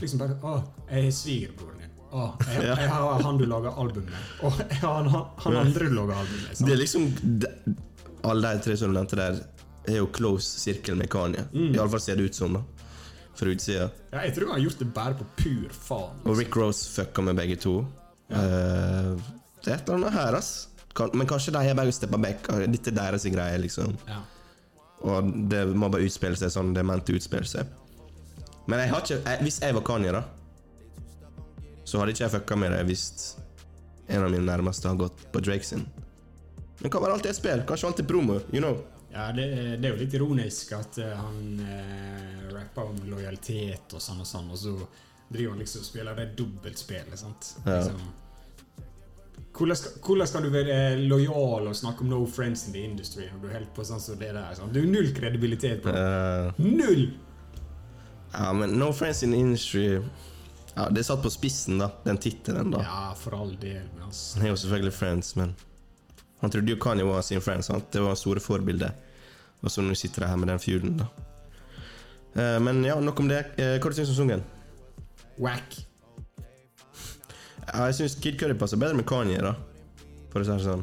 Liksom bare Å, jeg er svigerbroren din. Å, jeg, jeg har han du lager album med. Og jeg har han, han andre du lager album med. sant? Det er liksom de- Alle de tre som du nevnte der, er jo close sirkel med Kanye. Mm. Iallfall ser det ut som, da. Fra utsida. Ja, jeg tror han har gjort det bare på pur faen. Og Rick Rose fucka med begge to. Eh, det er et eller annet her, ass. Men kanskje de har bare steppa back. Dette er deres greie, liksom. Ja. Og det må bare utspille seg sånn det er ment å utspille seg. Men jeg har ikke, jeg, hvis jeg var Kanye, da, så hadde ikke jeg fucka med det hvis en av mine nærmeste har gått på Drake sin. Men hva var alt det spill? Kanskje alt er promo? You know. Ja, det, det er jo litt ironisk at eh, han eh, rapper om lojalitet og sånn og sånn, og så driver liksom og spiller det dobbeltspillet, sant? Ja. Liksom. Hvordan skal, hvordan skal du være lojal og snakke om no friends in the industry når du holder på sånn som det der? Sånn? Du har null kredibilitet på det. Uh, Null! ja, men No Friends in the Industry Ja, Det er satt på spissen, da. Den tittelen, da. Ja, for all del, men altså. Han er jo selvfølgelig Friends, men han trodde jo Kanye var sin friend. Sant? Det var store forbildet. Og så nå sitter de her med den feuden, da. Eh, men ja, nok om det. Eh, hva syns du om sangen? Wack. Ja, jeg syns Kid Cudi passer bedre med Kanye, da. For å si det sånn.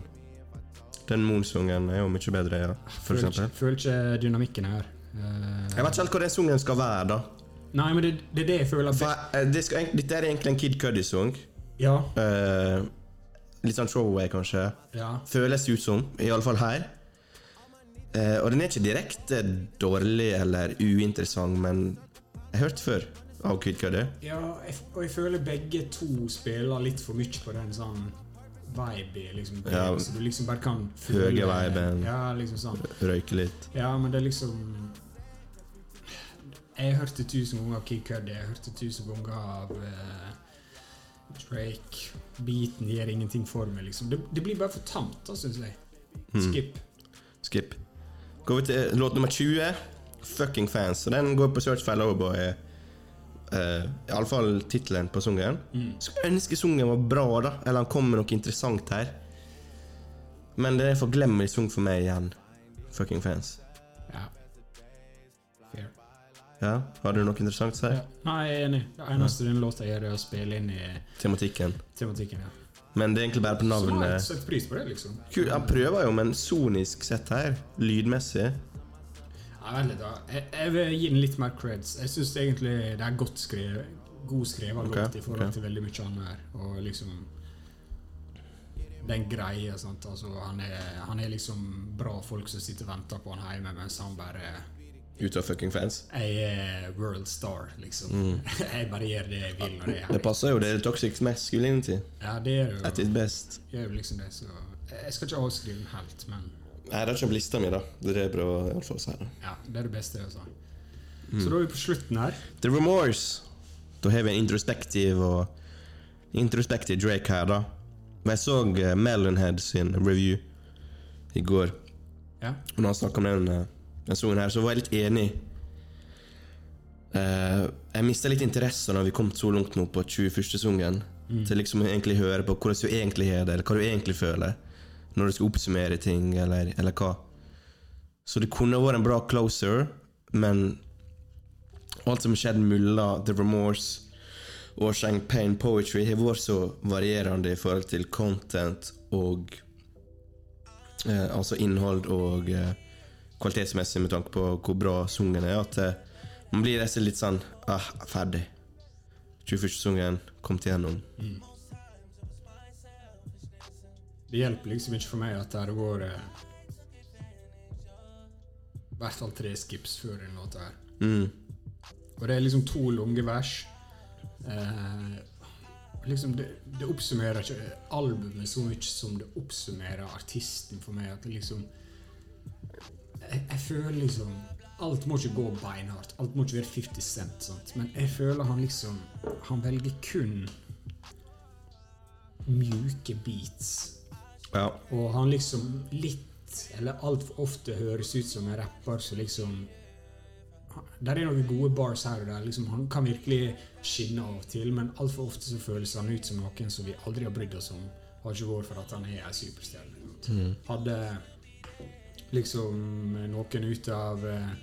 Den Moon-sungen er jo mye bedre, ja. For Føler ikke, føler ikke dynamikken her. Uh, Jeg vet ikke helt hva den sungen skal være, da. nei, men det, det er det jeg føler For, eh, det skal, dette er egentlig en Kid Cudi-sang. Ja. Uh, litt sånn throwaway, kanskje. ja. Føles ut som, iallfall her. Og den er ikke direkte dårlig eller uinteressant, men jeg har hørt før av Kid Cudi. Ja, jeg, og jeg føler begge to spiller litt for mye på den sånn vibe liksom, Ja. Så du liksom bare kan Høye viben. Ja, liksom sånn. Røyke litt. Ja, men det er liksom Jeg hørte tusen ganger Kid Cudi, jeg hørte tusen ganger av uh, Drake. Beaten gir ingenting for meg, liksom. Det, det blir bare for tamt, da, syns jeg. Skip. Skip. Skip. Går vi til låt nummer 20. Fucking Fans. Og den går på Search for Lowboy. Uh, Iallfall tittelen på sangen. Skulle ønske sangen var bra, da. Eller han kom med noe interessant her. Men det er for glemmelig sang for meg igjen. Fucking Fans. Ja. Fair. Ja, Har du noe interessant å si? Ja. Nei, jeg er enig. Det eneste den låta gjør, er å spille inn i Tematikken. tematikken. ja Men det er egentlig bare på navnet. Så har jeg sett pris på det, liksom. Kul, Han prøver jo, men sonisk sett her, lydmessig Ja, veldig da. Jeg, jeg vil gi den litt mer creds. Jeg syns egentlig det er godt skrevet. God skrevet okay, godt i forhold okay. til veldig mye annet her. Og liksom Den greia, sant. Altså, han er, han er liksom bra folk som sitter og venter på han hjemme, mens han bare ut av fucking fans. Jeg er world star, liksom. jeg bare gjør det jeg vil det Mm. Det passer jo, det er toxic masculinity Ja, det er jo at its best. gjør liksom det, så Jeg skal ikke avskrive den helt, men Nei, det er ikke på lista mi, da. Det er det jeg prøver i alle fall å si. da. ja, det er det beste. Altså. Så da er vi på slutten her. The Remorse. Da har vi en introspektiv og introspektiv Drake her, da. Jeg så eh, Melonhead sin review i går. Ja. Og når han snakka om den, eh, den sangen her, så var jeg litt enig. Uh, jeg mista litt interesse når vi kom så langt nå på 21. sangen. Til liksom egentlig høre på hvordan du egentlig har det, eller hva du egentlig føler. Når du skal oppsummere ting, eller, eller hva. Så det kunne vært en bra closer, men alt som har skjedd mellom The Remorse og Champagne Poetry, har vært så varierende i forhold til content og eh, Altså innhold og eh, kvalitetsmessig med tanke på hvor bra sungen er, at eh, man blir litt sånn ah, ferdig. 21. sungen kom til gjennom. Det hjelper liksom ikke for meg at det har vært eh, i hvert fall tre skips før den låta her. Mm. Og det er liksom to lange vers. Eh, liksom det, det oppsummerer ikke albumet så mye som det oppsummerer artisten for meg. At det liksom jeg, jeg føler liksom Alt må ikke gå beinhardt. Alt må ikke være 50 Cent. Sant? Men jeg føler han liksom Han velger kun mjuke beats. Ja. Og han liksom litt, eller altfor ofte høres ut som en rapper som liksom Der er noen gode bars her og der. Liksom, han kan virkelig skinne av og til, men altfor ofte så føles han ut som noen som vi aldri har brydd oss om. Har ikke vært for at han er en superstjerne. Hadde liksom noen ut av eh,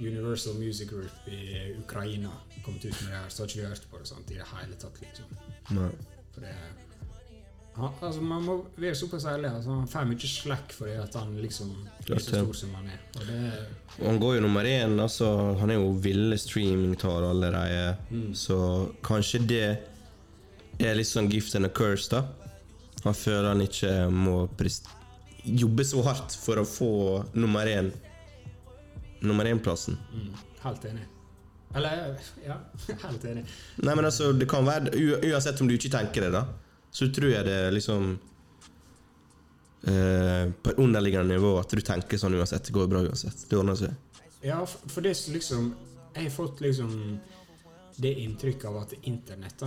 Universal Music Group i Ukraina kommet ut med det her, så har ikke vi hørt på det sant, i det hele tatt. liksom. Nei. For det han, altså Man må være såpass ærlig. Altså, han får mye slack fordi at han liksom er så stor som han er. Og det Og han går jo nummer én. Altså, han er jo ville streamingtall allerede. Så kanskje det er litt sånn gift and a curse, da. Han føler han ikke må jobbe så hardt for å få nummer én Nummer én-plassen. mm, Helt enig. Eller ja, helt enig. Nei, men altså, det kan være Uansett om du ikke tenker det, da, så tror jeg det liksom eh, På et underliggende nivå at du tenker sånn uansett. Det går bra uansett. Det ordner seg. Ja, for, det liksom Jeg har fått liksom det inntrykket av at internett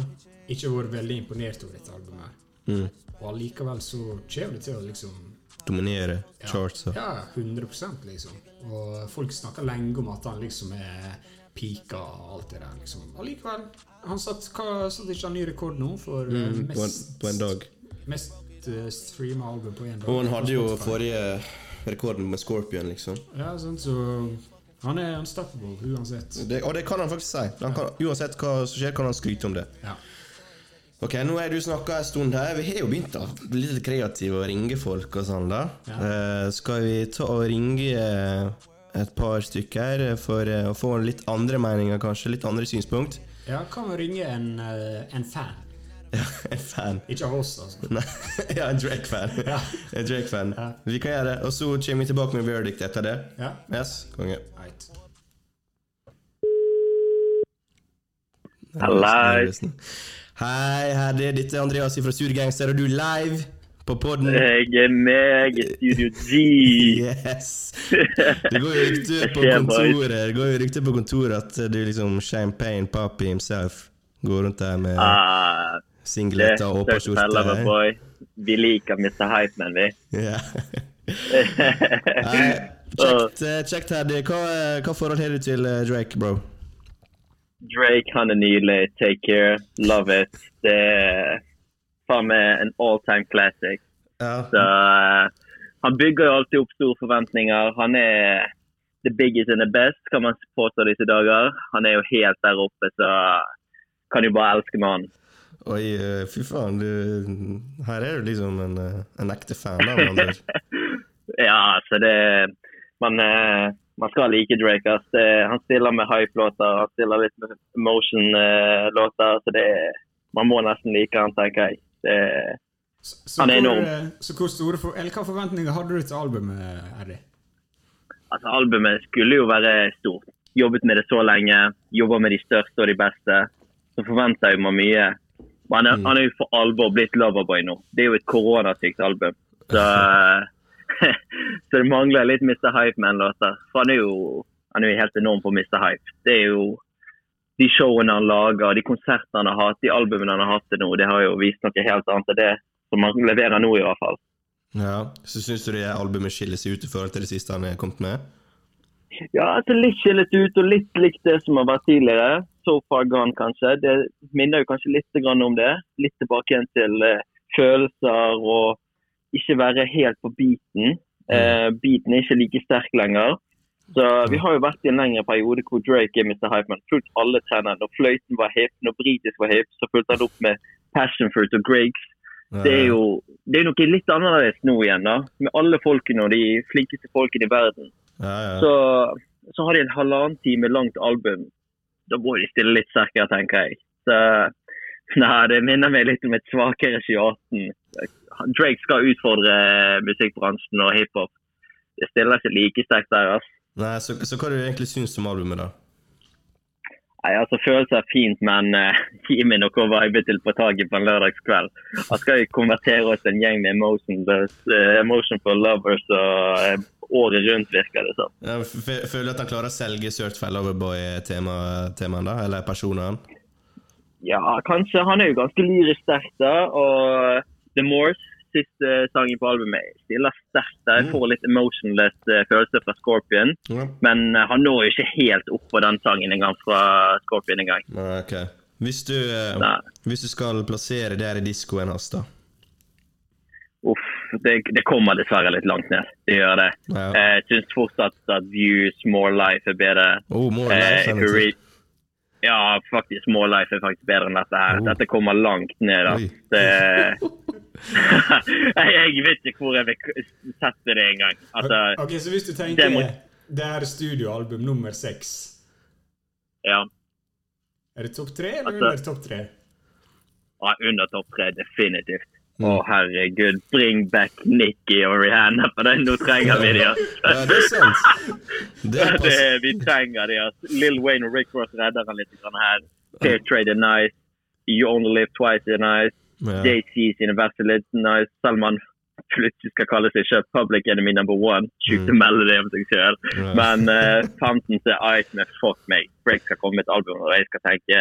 ikke har vært veldig imponert over dette albumet. her. Mm. Og allikevel så kommer det til å liksom Dominere Ja. charts Ja, 100% liksom. Og folk snakker lenge om at han liksom er pika og alt det der. liksom. Allikevel. Han satt, hva, satt ikke han ny rekord nå for mm, mest, på, en, på en dag. mest uh, streama album på én dag? Og han hadde jo forrige rekorden med Scorpion, liksom. Ja, sant, så han er unstoppable uansett. Det, og det kan han faktisk si. Han kan, uansett hva som skjer, kan han skryte om det. Ja. Ok, nå er du snakka en stund her. Vi har jo begynt å bli litt kreative og ringe folk og sånn, da. Ja. Uh, skal vi ta og ringe eh, et par stykker for eh, å få litt andre meninger, kanskje? Litt andre synspunkt? ja, kan vi ringe en, eh, en fan? Ja, en fan. Ikke av oss, altså. Nei, ja, en Drake-fan. Ja. En Drake-fan. Ja. Vi kan gjøre det. Og så kommer vi tilbake med verdict etter det. Ja, Yes, konge. right. Hallais. Hei, her er dette er Andreas fra Surgangster, og du er live på podden. Jeg er meg, Studio G. Yes! Det går jo rykter på kontoret Det går jo rykter på kontoret at du liksom Champagne Papi himself går rundt der med Ah, singleter og åpen. Vi liker Mr. Hypeman, vi. Nei, Kjekt, eh, kjekt. Hva, hva forhold har du til eh, Drake, bro? Drake, han er nydelig. Take care. Love it. Det er faen meg en all time classic. Ja. Så eh, han bygger jo alltid opp store forventninger. Han er the biggest and the best, kan man påstå disse dager. Han er jo helt der oppe, så kan jo bare elske mannen. Oi, eh, fy faen. Du, her er du liksom en, eh, en ekte fan av hverandre. Ja, altså det Man, man skal like Drake. ass. Han stiller med hype-låter, han stiller litt med emotion-låter. så det Man må nesten like han, tenker jeg. Det, Han er enorm. eh, så hvor store for, eller hva forventninger hadde du til albumet, Eddie? altså, albumet skulle jo være stort. Jobbet med det så lenge, jobber med de største og de beste. Så forventer jeg meg mye. Men han er, han er jo for alvor blitt Loverboy nå. Det er jo et koronasykt album. Så, så det mangler litt Mr. Hype-man-låter. For han er jo han er jo helt enorm på Mr. Hype. Det er jo de showene han lager, de konsertene han har hatt, de albumene han har hatt til nå, det har jo vist noe helt annet enn det som han leverer nå, i hvert fall. Ja, Så syns du det albumet skiller seg ut i forhold til det siste han er kommet med? Ja, altså litt skillet ut og litt likt det som har vært tidligere. So far gone, kanskje. Det minner jo kanskje litt om det. Litt tilbake igjen til eh, følelser og ikke være helt på beaten. Eh, beaten er ikke like sterk lenger. Så Vi har jo vært i en lengre periode hvor Drake er Mr. Hypeman. Fulgt alle trenerne. Når fløyten var hip, når britisk var hip, så fulgte han opp med Passion Fruit og Griggs. Det er jo det er noe litt annerledes nå igjen, da. Med alle folkene og de flinkeste folkene i verden. Ja, ja. Så, så har de en halvannen time langt album. Da må de stille litt sterkere, tenker jeg. Så nei, det minner meg litt om et svakere 2018. Drake skal utfordre musikkbransjen og hiphop. Det stiller seg like sterkt der. altså. Nei, så, så hva du egentlig syns om albumet, da? Nei, altså Følelser er fint, men uh, gi meg noe vibe til på taket på en lørdagskveld. Jeg skal jo konvertere oss en gjeng med emotionless, uh, emotion for lovers og uh, året rundt, virker det som. Ja, Føler du at han klarer å selge Certified Loverboy-temaen, da? Eller personen? Ja, kanskje. Han er jo ganske lyrisk sterk, da. Og The Morse, siste sangen på albumet, stiller sterkt. Jeg får litt emotionless eh, følelse fra Scorpion. Ja. Men eh, han når jo ikke helt opp på den sangen engang fra Scorpion engang. Okay. Hvis du, eh, hvis du skal plassere det her i diskoen hans, da? Uff, det, det kommer dessverre litt langt ned. Det gjør det. Ja. Eh, Jeg syns fortsatt at Views, More Life er bedre. Oh, more Eh, life, read- ja, faktisk. More Life er faktisk bedre enn dette her. Oh. Dette kommer langt ned. Det, jeg, vet ikke hvor jeg vil sette det engang. Altså, Ok, Så hvis du Det tenker må- det er studioalbum nummer seks, ja. er det topp tre eller Altså- under topp tre? ja, Under topp tre, definitivt. Å, Å, herregud. Bring back Nikki og Rihanna, for det, nå trenger vi de. altså. Ja, det er sant. Det er det, pass... vi trenger de. Altså. Lill Wayne og Rick Ross redder han litt grann her. Fair Trade is nice. You Only Live Twice is nice. Ja. JC sine verste nice. Selv om han plutselig skal kalle seg selv Public Enemy number one. Sjukt å melde det om seg sjøl. Mm. Ja. Men uh, 15 til Ice med Fuck meg. Break skal komme med et album, og jeg skal tenke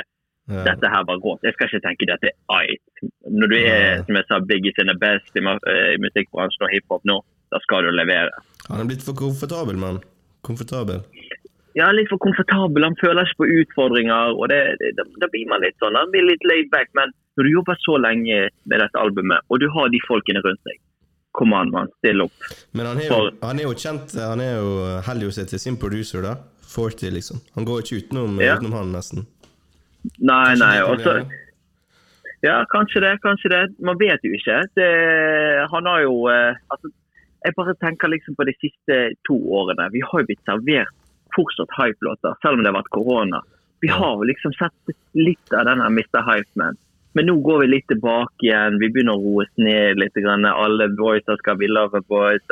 Ja. dette her var rått. Jeg skal ikke tenke dette er Ice. Når du er, som jeg sa, Biggie sine best i, eh, i musikkbransjen og hiphop nå, da skal du levere. Han er blitt for komfortabel, mann. Komfortabel. Ja, litt for komfortabel. Han føler ikke på utfordringer. og da blir man litt sånn, han blir litt laid back. Men når du jobber så lenge med dette albumet, og du har de folkene rundt deg Kom an, mann. Still opp. Men han er, jo, han er jo kjent Han er jo holder å seg til sin producer, da. Forty, liksom. Han går ikke utenom, Ja. utenom han, nesten. Nei, Kanskje nei. det Og så problemet. Ja, kanskje det. Kanskje det. Man vet jo ikke. Det, han har jo eh, altså, Jeg bare tenker liksom på de siste to årene. Vi har jo blitt servert fortsatt hype-låter, selv om det har vært korona. Vi har jo liksom sett litt av denne Mr. Hype-man. Men nå går vi litt tilbake igjen. Vi begynner å roe oss ned litt. Grann. Alle boyser skal vi love boys.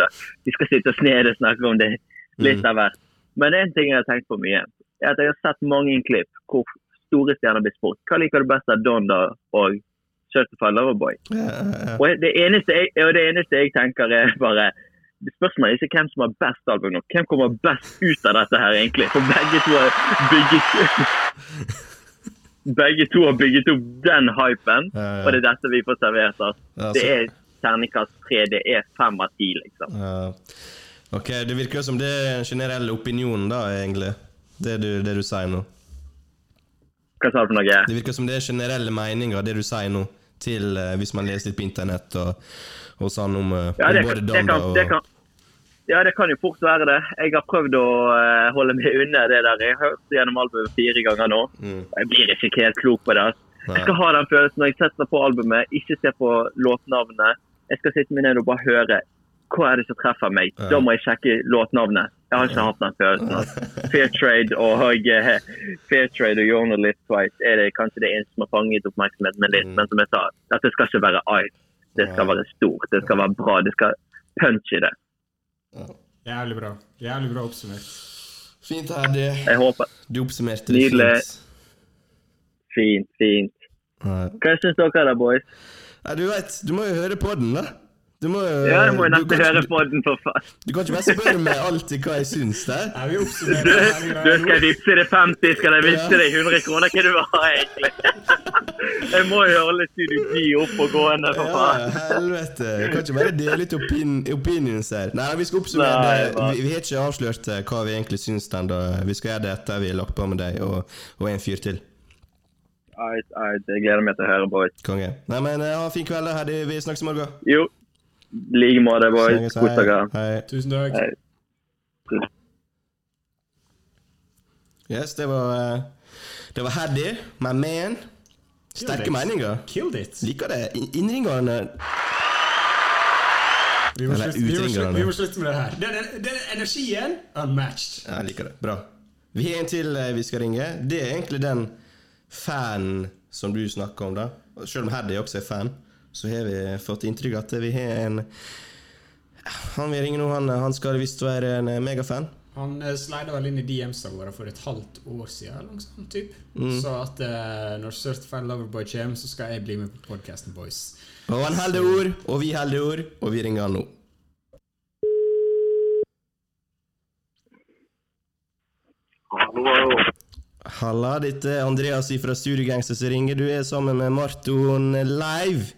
Vi skal sitte oss ned og snakke om det litt av hvert. Men en ting jeg har tenkt på mye, er at jeg har sett mange klipp hvor store stjerner blir spurt. Hva liker du best av Donda og Certified Loverboy? Og det eneste jeg, og det eneste jeg tenker er bare Spørsmålet er ikke hvem som har best album nå. Hvem kommer best ut av dette her, egentlig? For begge to har bygget Begge to har bygget opp den hypen, Ja, ja. og det er dette vi får servert. Altså. Ja, Det er terningkast tre. Det er fem av ti, liksom. Ok, det virker som det er en generell opinion, da, egentlig. Det du, det du sier nå. Hva sa du for noe? Det virker som det er generelle meninger, det du sier nå, til uh, hvis man leser litt på internett og, og sånn om, uh, Ja, om det, både Danda og ja, det kan jo fort være det. Jeg har prøvd å eh, holde meg unna det der. Jeg har hørt gjennom albumet fire ganger nå. Mm. Jeg blir ikke helt klok på det. Nei. Jeg skal ha den følelsen når jeg setter på albumet, ikke se på låtnavnet. Jeg skal sitte meg ned og bare høre hva er det som treffer meg. Ja. Da må jeg sjekke låtnavnet. Jeg har ikke hatt den følelsen. Fair Trade og eh, Fair Trade og Live Twice er det kanskje det eneste som har fanget oppmerksomheten min litt. Mm. Men som jeg sa, dette skal ikke være ice. Det skal være stort, det skal være bra, det skal punch i det. Jævlig bra. Jævlig bra oppsummert. Fint, Herdi. Jeg håper. Du oppsummerte det Nydelig. fint. Fint, fint. Hva syns dere da, boys? Nei, du vet, du må jo høre på den, da. Du må jo Ja, jeg må jo du nesten høre på den, for faen. Du kan ikke bare spørre meg alltid hva jeg syns der. Nei, vi Du, du skal jeg vippse deg 50, skal jeg vippse deg 100 kroner? Hva du vil ha, egentlig? Jeg må jo holde Studio G opp og gående, for faen. Ja, helvete. Jeg kan ikke bare dele litt opin opinions her. Nei, vi skal oppsummere Nei, det. Vi, vi har ikke avslørt eh, hva vi egentlig syns ennå. Vi skal gjøre det etter vi har lagt på med deg og, og en fyr til. Eit, eit. Jeg gleder meg til å høre, på. Konge. Nei, men eh, ha en fin kveld, da, Vi snakkes i morgen. Jo, i like måte, boys. Kos dere. Hei. Tusen takk. Hei. Yes, det var eh, Det var Heddy, my man. Sterke meninger. Killed it. Liker det. In- Innringerne Vi må, Eller slutte, vi, må slutte, vi må slutte med det her. Den, den, den energien unmatched. Ja, jeg liker det. Bra. Vi har en til eh, vi skal ringe. Det er egentlig den fanen som du snakker om, da. Selv om Heddy også er fan, så har vi fått inntrykk at vi har en Han vi ringer nå, han, han skal visst være en eh, megafan. Han uh, slida vel inn i DMs-a våre for et halvt år siden. Liksom, typ. Mm. Så at uh, når Certified Loverboy kommer, så skal jeg bli med på podcasten Boys. Og han holder ord, og vi holder ord, og vi ringer han nå. Hallo. Halla, dette er Andreas fra Studiogangster som ringer. Du er sammen med Marton live.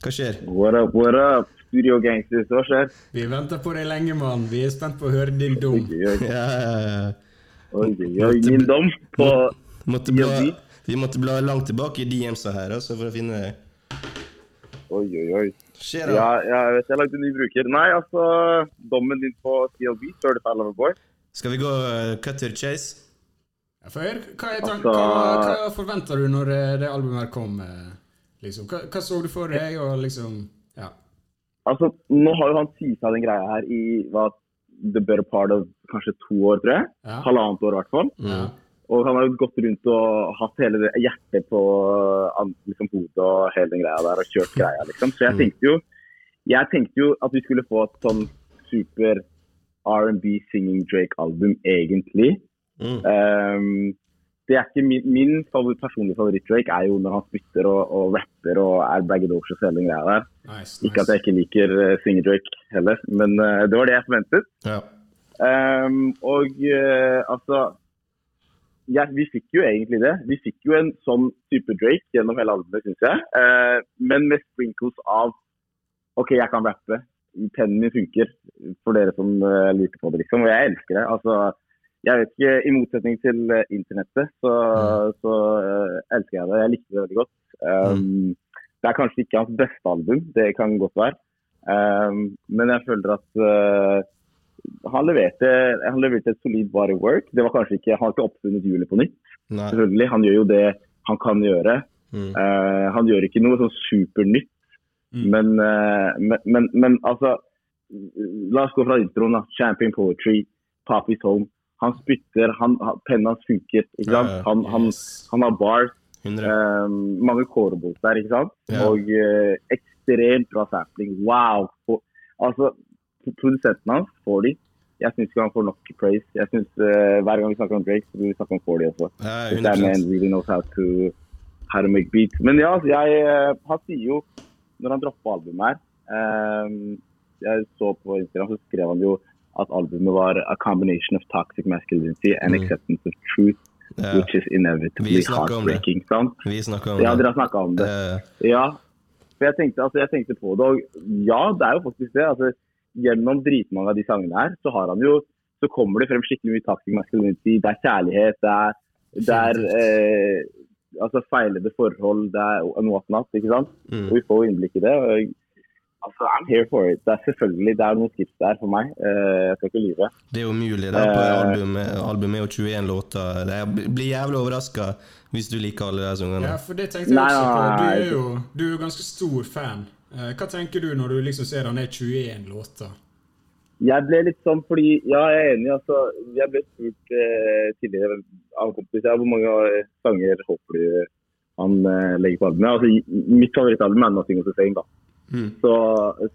Hva skjer? What up, what up? Studio Gangsters, hva skjer? Vi venter på deg lenge, mann. Vi er spent på å høre din dom. Oi, oi, Ja, ja, ja. oi, oi, oi, min dom på Måtte bla, vi måtte bla langt tilbake i DMs-a her altså, for å finne. Oi, oi, oi. Skjer det? Ja, ja, jeg vet jeg lagde en ny bruker. Nei, altså, dommen din på CLB, Certified Loverboy. Skal vi gå uh, cut to chase? Ja, for, hva, Altså- hva, hva forventer du når eh, det albumet her kom? Liksom? Hva, hva så du for deg, og liksom Ja. Altså, nå har jo han tisa den greia her i hva, the better part of kanskje to år, tror jeg. Ja. Halvannet år, i hvert fall. ja. Og han har jo gått rundt og hatt hele det hjertet på liksom, hodet og hele den greia der, og kjørt greia, liksom. Så jeg tenkte jo jeg tenkte jo at vi skulle få et sånn super R&B singing Drake-album, egentlig. Mm. Ehm, det er ikke min, min favoritt, personlige favoritt-Drake er jo når han spytter og, og rapper og er braggadocious og hele den greia der. Nice. Ikke at jeg ikke liker uh, singer-Drake heller, men uh, det var det jeg forventet. Ja. Um, og uh, altså ja, Vi fikk jo egentlig det. Vi fikk jo en sånn type Drake gjennom hele albumet, syns jeg. Uh, men med sprinkles av OK, jeg kan rappe. Pennen min funker, for dere som lurte på det, liksom. Og jeg elsker det. Altså, jeg vet ikke, I motsetning til eh, internettet, så, så uh, elsker jeg det. Jeg likte det veldig godt. Um, Det er kanskje ikke hans beste album, det kan godt være. Um, men jeg føler at uh, han leverte, han leverte et solid body work. Det var kanskje ikke, Han har ikke oppfunnet hjulet på nytt. Nei. selvfølgelig. Han gjør jo det han kan gjøre. Mm. Uh, han gjør ikke noe sånn supernytt. Mm. Men, men, men, men altså La oss gå fra introen. da. Champion Poetry, Papi's Home. Han spytter, han, hans funker. ikke sant? Han, han, han har bars. 100. Eh, mange kårebolts der, ikke sant? Ja. Og uh, ekstremt bra sampling. Wow! For, altså, produsenten hans, Fordy, jeg syns ikke han får nok praise. Jeg synes, uh, Hver gang vi snakker om Drake, så blir vi snakke om Fordy også. Ja, man really knows how to, how to make beats. Men ja, altså, jeg, eh, han sier jo, når han dropper albumet her um, Jeg så på Instagram, så skrev han jo at albumet var a combination of toxic masculinity and Mm. acceptance of truth, yeah. which is inevitably heartbreaking. sant? Vi snakker om det. Ja, dere har snakka om det. Eh, Ja, for jeg tenkte, altså, jeg tenkte på det, og ja, det er jo faktisk det. altså Gjennom dritmange av de sangene her, så har han jo så kommer det frem skikkelig mye toxic masculinity. Det er kjærlighet, det er, det er eh, altså feilede forhold, det er and whatnot, ikke sant? mm. Og vi får innblikk i det. og altså, I'm here for it. Det er selvfølgelig det er noen skips der for meg. Eh, jeg skal ikke lyve. Det er jo mulig. Det er på Eh. albumet, albumet og 21 låter. Jeg blir jævlig overraska hvis du liker alle de sangene. Ja, for det tenkte jeg også på. Du er jo du er ganske stor fan. Eh, Hva tenker du når du liksom ser han er 21 låter? Jeg ble litt sånn fordi Ja, jeg er enig. altså, Jeg ble spurt eh, tidligere av en kompis ja, hvor mange sanger håper du han eh, legger på albumet. Altså, mitt favorittalbum er 'Nothing of the Same'. da. Mm. Så,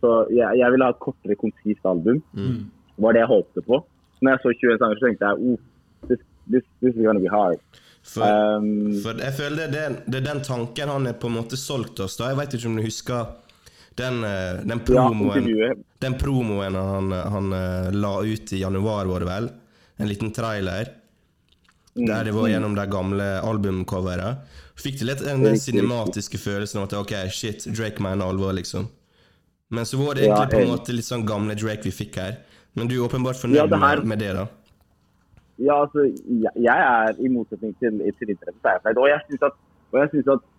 så jeg, jeg ville ha et kortere, konsist album. Mm. var det jeg håpte på. Når jeg så 21 sanger, så tenkte jeg oh, this, this, this is gonna be hard. For, Um, for jeg føler det, er- det er den tanken han er på en måte solgt oss. da. Jeg vet ikke om du husker Den, eh, den promoen ja, Den promoen han, han eh, la ut i januar, var det vel? En liten trailer. Der det var gjennom de gamle albumcovera. Fikk du litt den, cinematiske følelsen av at ok, shit, Drake mener alvor, liksom. Men så var det Ja, egentlig på en måte litt sånn gamle Drake vi fikk her. Men du er åpenbart Ja, fornøyd det her- med, det, da? Ja, altså, jeg, jeg er i motsetning til, til internett, så er jeg fornøyd. Og jeg syns at, og jeg synes at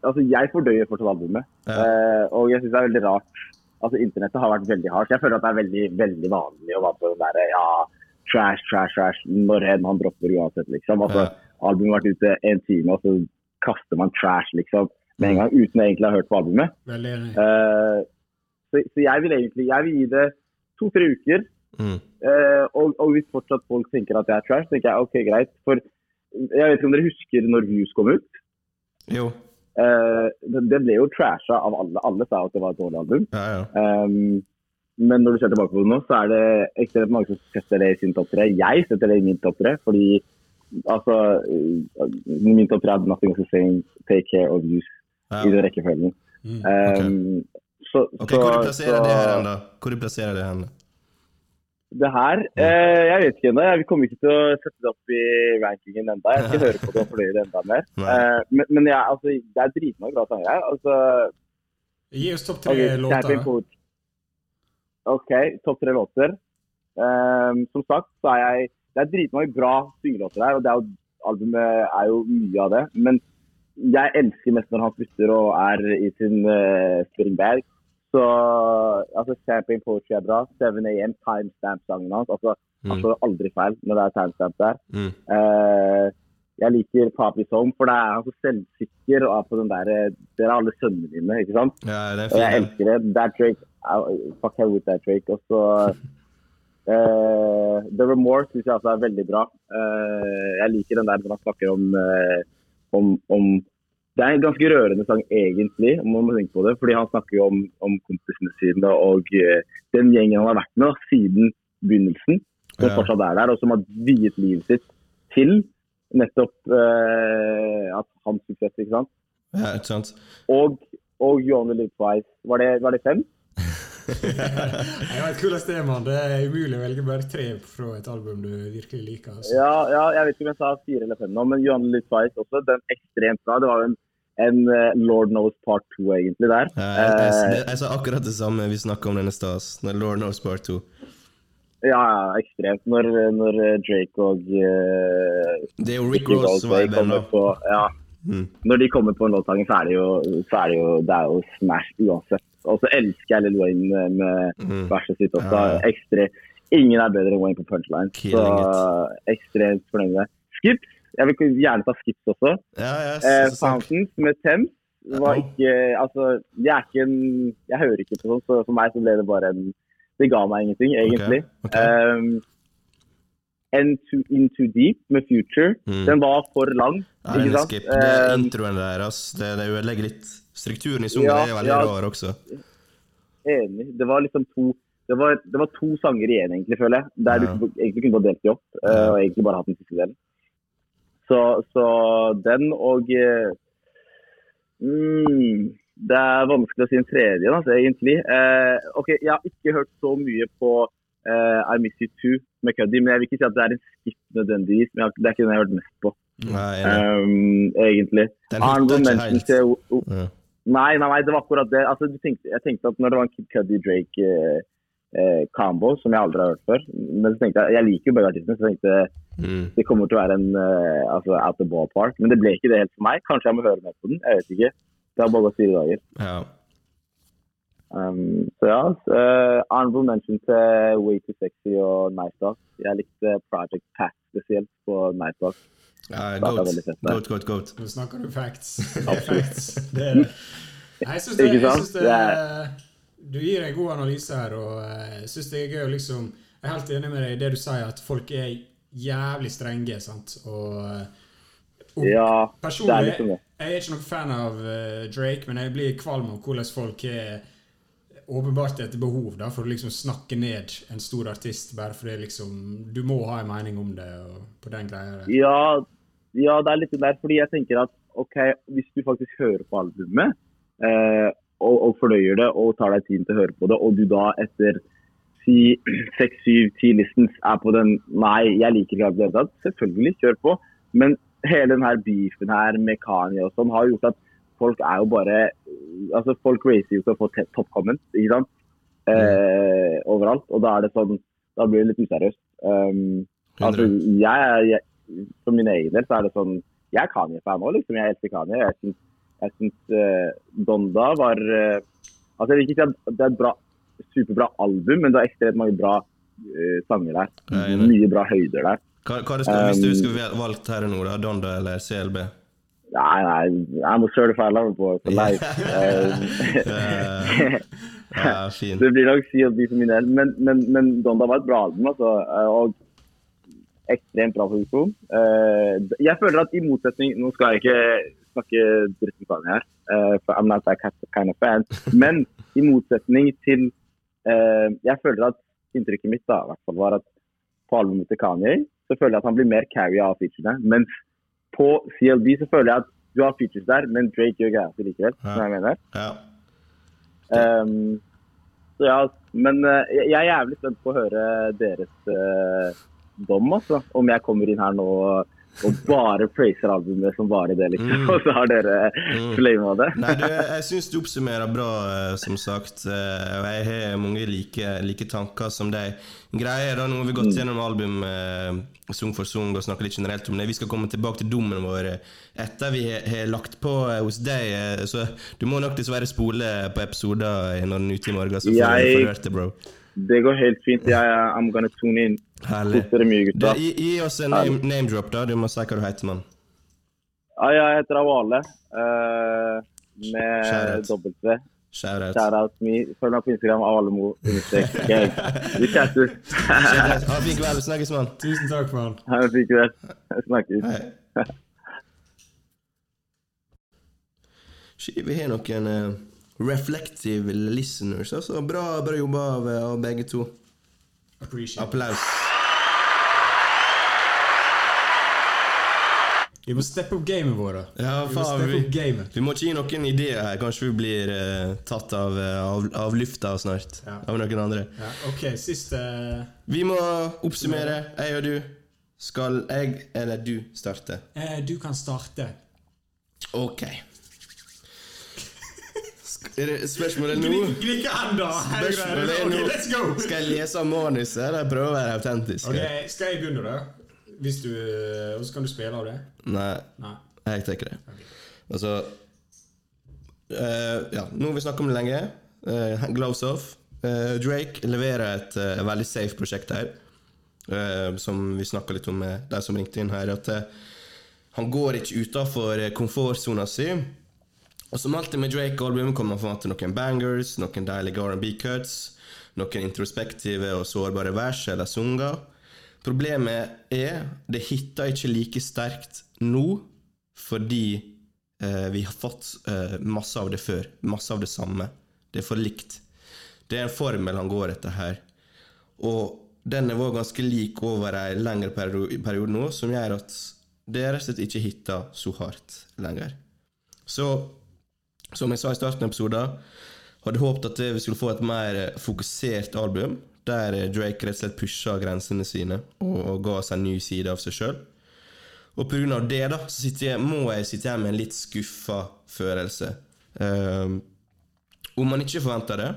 Altså, jeg fordøyer fortsatt albumet. Ja. Uh, og jeg syns det er veldig rart. Altså, internettet har vært veldig hardt. Jeg føler at det er veldig, veldig vanlig å være på den derre ja, trash, trash, trash når enn han dropper uansett, liksom. Altså, Ja. Albumet har vært ute en time, og så kaster man trash, liksom. Med en gang, uten egentlig å ha hørt på albumet. Eh, så, så jeg vil egentlig jeg vil gi det to-tre uker. Mm. Uh, og, og hvis fortsatt folk tenker at jeg er trash, tenker jeg ok, greit. For jeg vet ikke om dere husker når Views kom ut? Jo. Uh, det, det ble jo trasha av alle. Alle sa at det var et dårlig album. Ja, ja. Um, men når du ser tilbake på det nå, så er det ekstremt mange som setter det i sin topp tre. Jeg setter det i min topp tre, fordi altså Min topp tre er Nothing to say, Take Care of You, ja. i den rekkefølgen. Mm. Um, så, Ok, Hvor du det her da? Hvor du plasserer det hen? Det her eh, Jeg vet ikke ennå. Vi kommer ikke til å sette det opp i rankingen enda. Jeg skal høre på det og fordøye det enda mer. Eh, men men jeg, altså, det er dritmange bra sanger her. Altså, Gi oss topp tre ok, låter. OK, topp tre låter. Ehm, som sagt så er jeg Det er dritmange bra syngelåter her, og det er jo, albumet er jo mye av det. Men jeg elsker mest når han slutter og er i sin uh, springberg. Så altså, Champagne Poetry er bra. 7 AM, timestamp-sangen hans. Altså, Mm. han slår aldri feil når det er timestamp der. Mm. Uh, jeg liker Papi's Home, for da er han så selvsikker og er på den der eh, Dere er alle sønnene dine, ikke sant? Ja, det er Og jeg elsker det. That Drake au, Fuck hell with that Drake. Og så eh, The Remorse syns jeg også er veldig bra. Uh, jeg liker den der når han snakker om, uh, om, om Det er en ganske rørende sang egentlig, om man må tenke på det. Fordi han snakker jo om, om kompisene sine og den gjengen han har vært med da, siden begynnelsen. Som Ja. fortsatt er der, og som har viet livet sitt til nettopp at hans suksess, ikke sant. Ja, ikke sant? Og, og Live Twice. Var det, var det fem? Jeg vet hvordan det, mann. Det er umulig å velge bare tre fra et album du virkelig liker. Altså. Ja, ja, jeg vet ikke om jeg sa fire eller fem nå, men Johan Twice også. Den ekstremt bra. Det var jo en, en eh, Lord Knows Part 2 egentlig der. Ja, jeg, jeg, Eh, jeg, jeg sa akkurat det samme vi snakka om denne stas. Lord Knows Part 2. ja, ja, ekstremt. Når, når eh, Drake og uh, Det er jo Rick Ross-viben, på ja, Mm. Når de kommer på en låtsangen, så er det jo, så er det jo, det er jo smash uansett. Og så elsker jeg Lil Wayne med, Mm. verset sitt også. Ja. Ekstre, ingen er bedre enn Wayne på punchline. Så ekstremt fornøyd med det. Skips. Jeg vil gjerne ta Skips også. Ja, yes, Eh, Fountains med Thames var ikke Altså, jeg er ikke en Jeg hører ikke på sånt, så for meg så ble det bare en Det ga meg ingenting, egentlig. ok. Um, Into, Into Deep med Future. Mm. Den var for lang, det ikke sant? skip. Det er Um, introen deres. Det, det ødelegger litt Strukturen i sangen Ja, er veldig ja. rar også. Enig. Det var liksom to det var, det var to sanger igjen, egentlig, føler jeg. Der Ja. du egentlig kunne bare delt dem opp, eh, og egentlig bare hatt den siste delen. Så, så den og eh, mm, Det er vanskelig å si en tredje, altså, egentlig. Eh, ok, Jeg har ikke hørt så mye på eh, I Miss You Too med Cuddy, men jeg vil ikke si at det er en skip nødvendigvis. men Det er ikke den jeg har hørt mest på, Nei, ja. um, egentlig. Den hørte ikke helt. til o- Ja. Nei, nei, nei, det var akkurat det. Altså, tenkte, jeg tenkte at når det var en Kid Cudi Drake eh, eh, combo, som jeg aldri har hørt før Men så tenkte jeg, jeg liker jo begge artistene, så tenkte jeg Mm. det kommer til å være en eh, altså, out of ballpark. Men det ble ikke det helt for meg. Kanskje jeg må høre mer på den. Jeg vet ikke. Det har bare gått fire dager. Ja. Um, så ja. Uh, honorable mention til Way Too Sexy og Night Talk. Jeg likte Project Pack spesielt på Night Talk. Ja goat. goat, goat, goat. Nå snakker du facts. Det er facts. Det er det. Jeg syns det, jeg synes det Du gir en god analyse her, og eh, jeg syns det er gøy å liksom Jeg er helt enig med deg i det du sier, at folk er jævlig strenge, sant, og, eh, og Ja, det er Personlig liksom det. jeg er ikke noen fan av eh, Drake, men jeg blir kvalm av hvordan folk er åpenbart et behov da, for å liksom snakke ned en stor artist bare fordi liksom, du må ha en mening om det. og på den greia der. Ja, ja, det er litt der, fordi jeg tenker at ok, hvis du faktisk hører på albumet, eh, og, og fordøyer det og tar deg tiden til å høre på det, og du da etter si seks, syv, ti listens er på den Nei, jeg liker ikke det hele tatt. Selvfølgelig, kjør på. Men hele den her beefen her med Kanye og sånn har gjort at folk er jo bare Altså, folk racer jo til å få top comments, ikke sant? Eh, overalt. Og da er det sånn Da blir det litt useriøst. Um, altså, jeg, jeg, for min egen del så er det sånn Jeg er Kanye-fan òg, liksom. Jeg elsker Kanye. Jeg syns, jeg syns uh, Donda var uh, Altså, jeg vil ikke si at det er et bra, superbra album, men det er ekstremt mange bra uh, sanger der. Jeg er. Mye bra høyder der. Hva, hva det hvis du Um, skulle valgt her nå, da? Donda eller CLB? Nei, nei, I'm a certified lover boy for life. Yeah. Eh, ja, det blir nok CLB for min del, men, men, men Donda var et bra album, altså. eh, Og ekstremt bra produksjon. Eh, Jeg føler at i motsetning Nå skal jeg ikke snakke dritt om Kanye her, eh, for I'm not that kind of fan. Men i motsetning til eh, Jeg føler at inntrykket mitt da, i hvert fall var at på albumet til Kanye så føler jeg at han blir mer carry av featurene. Mens på CLB så føler jeg at du har features der, men Drake gjør greia si likevel. Ja. som jeg mener. Ja. Um, så ja, men jeg er jævlig spent på å høre deres eh, dom, altså. Om jeg kommer inn her nå og, bare praiser albumet som bare det, liksom. Mm. Og så har dere Mm. flama det. Nei, du, jeg syns du oppsummerer bra, eh, som sagt. eh, Og jeg har mange like, like tanker som deg. Greia er da, Nå har vi gått gjennom album eh, sung for sung og snakket litt generelt om det. Vi skal komme tilbake til dommen vår etter vi har- lagt på eh, hos deg. eh, Så du må nok dessverre spole på episoder når den er ute i morgen. Så får du hørt det, bro. Det går helt fint. Jeg I'm gonna tune in. Herlig. Kos mye, gutta. gi, gi oss en name, name drop, da. Du må si hva du heter, mann. Ja, jeg heter Avale. Uh, med. W. Shout-out. Shout me. Følg meg på Instagram. Understrek gang. Vi chattes. Ha en fin kveld. Snakkes, mann. Tusen takk, mann. Ha en fin kveld. Snakkes. Hei. Vi har noen uh, reflective listeners. Altså, bra, bra jobba av, av begge to. Appreciate. Applaus. Vi må steppe opp gamet vårt. Ja, vi faen, vi, gamet. vi må ikke gi noen ideer her. Kanskje vi blir uh, tatt av, eh, av, av lufta snart. Ja. Av noen andre. Ja, ok, siste Vi må oppsummere. Jeg og du. Skal jeg eller du starte? eh, Du kan starte. Ok. Spørsmålet nå? Spørsmålet er nå! Skal jeg lese manuset eller prøve å være autentisk? Ok, Skal jeg begynne, da? Hvis du, Og så kan du spille av det? Nei, Nei. jeg tar ikke det. Altså uh, Ja, nå har vi snakket om det lenge. Uh, gloves off. Uh, Drake leverer et uh, veldig safe prosjekt her. Som vi snakka litt om med de som ringte inn her. At han går ikke utafor komfortsona si. Og som alltid med Drake-albumet kommer man fram til noen bangers, noen deilige R&B-cuts, noen introspektive og sårbare vers eller sanger. Problemet er det hitter ikke like sterkt nå fordi eh, vi har fått eh, masse av det før. Masse av det samme. Det er for likt. Det er en formel han går etter her. Og den var ganske lik over en lengre periode nå, som gjør at det rett og slett ikke hitter så hardt lenger. Så som jeg sa i starten av episoden, hadde håpet at vi skulle få et mer eh, fokusert album, der eh, Drake rett og slett pusha grensene sine og, og ga oss en ny side av seg sjøl. Og av det da, så jeg, må jeg sitte her med en litt skuffa følelse. Um, om man ikke forventa det,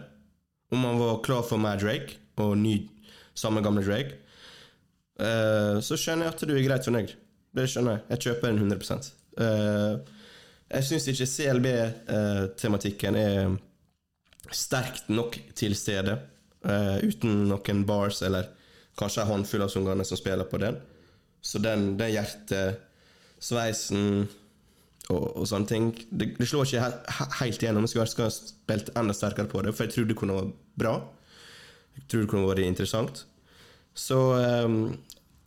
om man var klar for mer Drake og ny, samme gamle Drake, uh, så skjønner jeg at du er greit fornøyd. Det skjønner jeg. Jeg kjøper den 100 uh, Jeg syns ikke CLB-tematikken er sterkt nok til stede, eh, uten noen bars eller kanskje en håndfull av sangerne som spiller på den. Så den, den hjertesveisen og, og sånne ting Det, det slår ikke he he helt igjennom. Jeg skulle ha spilt enda sterkere på det, for jeg tror det kunne vært bra. Jeg tror det kunne vært interessant. Så um,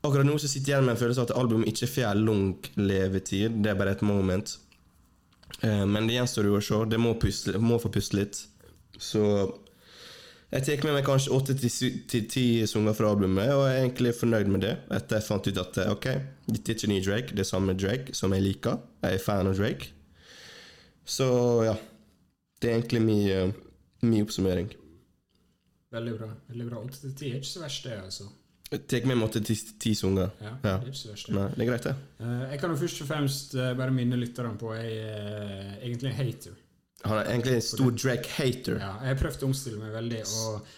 akkurat nå så sitter jeg igjen med en følelse av at albumet ikke får lang levetid. Det er bare et moment. Uh, men det gjenstår jo å se. Det må, pusle, må få puste litt. Så jeg tar med meg kanskje åtte til ti sanger fra albumet, og jeg er egentlig fornøyd med det. Etter jeg fant ut at eh, ok, dette er ikke ny Drake, det er samme Drake som jeg liker. Jeg er fan av Drake. Så ja. Det er egentlig min, eh, min oppsummering. Veldig bra. veldig bra. 8 til 10 er ikke så verst, det. altså. Tar med meg til ti sanger. Ja. Det er ikke så verst, det. Nei, det er greit, det. Eh, jeg kan jo først og fremst bare minne lytterne på jeg er egentlig en hater. Han er egentlig en stor Drake-hater. Ja, jeg prøvde å omstille meg veldig, og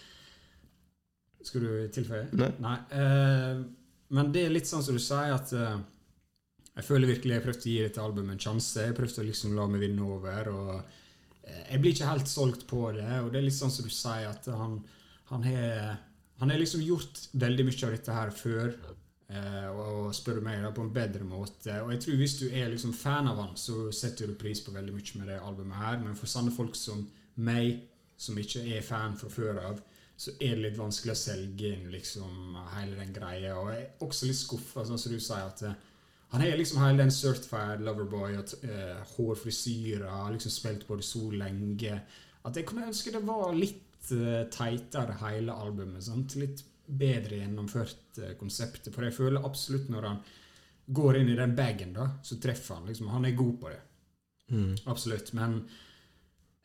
Skal du tilføye? Nei. eh, men det er litt sånn som du sier, at uh, jeg føler virkelig jeg prøvde å gi dette albumet en sjanse. Jeg prøvde å liksom la meg vinne over. og uh, Jeg blir ikke helt solgt på det. Og det er litt sånn som du sier, at han, han har liksom gjort veldig mye av dette her før, og spør du meg da, på en bedre måte. Og jeg tror hvis du er liksom fan av han, så setter du pris på veldig mye med det albumet her. Men for sånne folk som meg, som ikke er fan fra før av, så er det litt vanskelig å selge inn liksom hele den greia. Og jeg er også litt skuffa, sånn som du sier, at eh, han har liksom hele den certified loverboy og uh, hårfrisyrer, har liksom spilt på det så lenge, at jeg kunne ønske det var litt uh, teitere hele albumet. Sant? Litt bedre gjennomført eh, konseptet. For jeg føler absolutt når han går inn i den bagen, da, så treffer han. Liksom, han er god på det. Absolutt. Men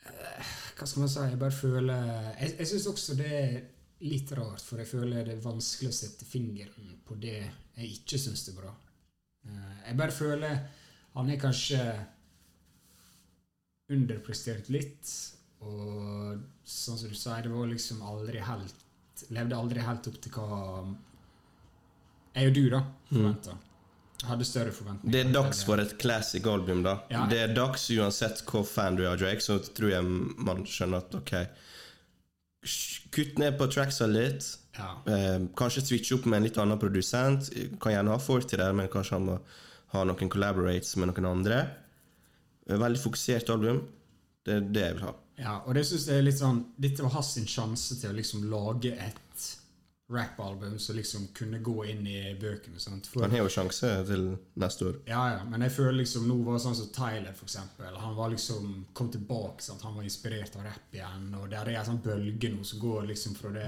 eh, hva skal man si? Jeg bare føler Jeg, jeg syns også det er litt rart, for jeg føler det er vanskelig å sette fingeren på det jeg ikke syns er bra. Eh, jeg bare føler han er kanskje underprestert litt. Og sånn som du sier, det var liksom aldri helt Levde aldri helt opp til hva jeg og du, da, forventa. Hadde større forventninger. Det er dags for et classic album, da. Ja. Det er dags uansett hvor fan du er av Drake, så tror jeg man skjønner at ok Kutt ned på tracksa litt. Ja. Eh, kanskje switche opp med en litt annen produsent. Kan gjerne ha fortid der, men kanskje han må ha noen collaborates med noen andre. Eh, Veldig fokusert album. Det er det jeg vil ha. Ja, og det synes jeg er litt sånn Dette var hans sjanse til å liksom lage et rappalbum som liksom kunne gå inn i bøkene. Sant? For, Han har jo sjanse til neste år. ja, ja, men jeg føler liksom nå var det sånn som Tyler, for eksempel. Han var liksom kom tilbake. Sant? Han var inspirert av rapp igjen. Og der er en sånn bølge nå som går liksom fra det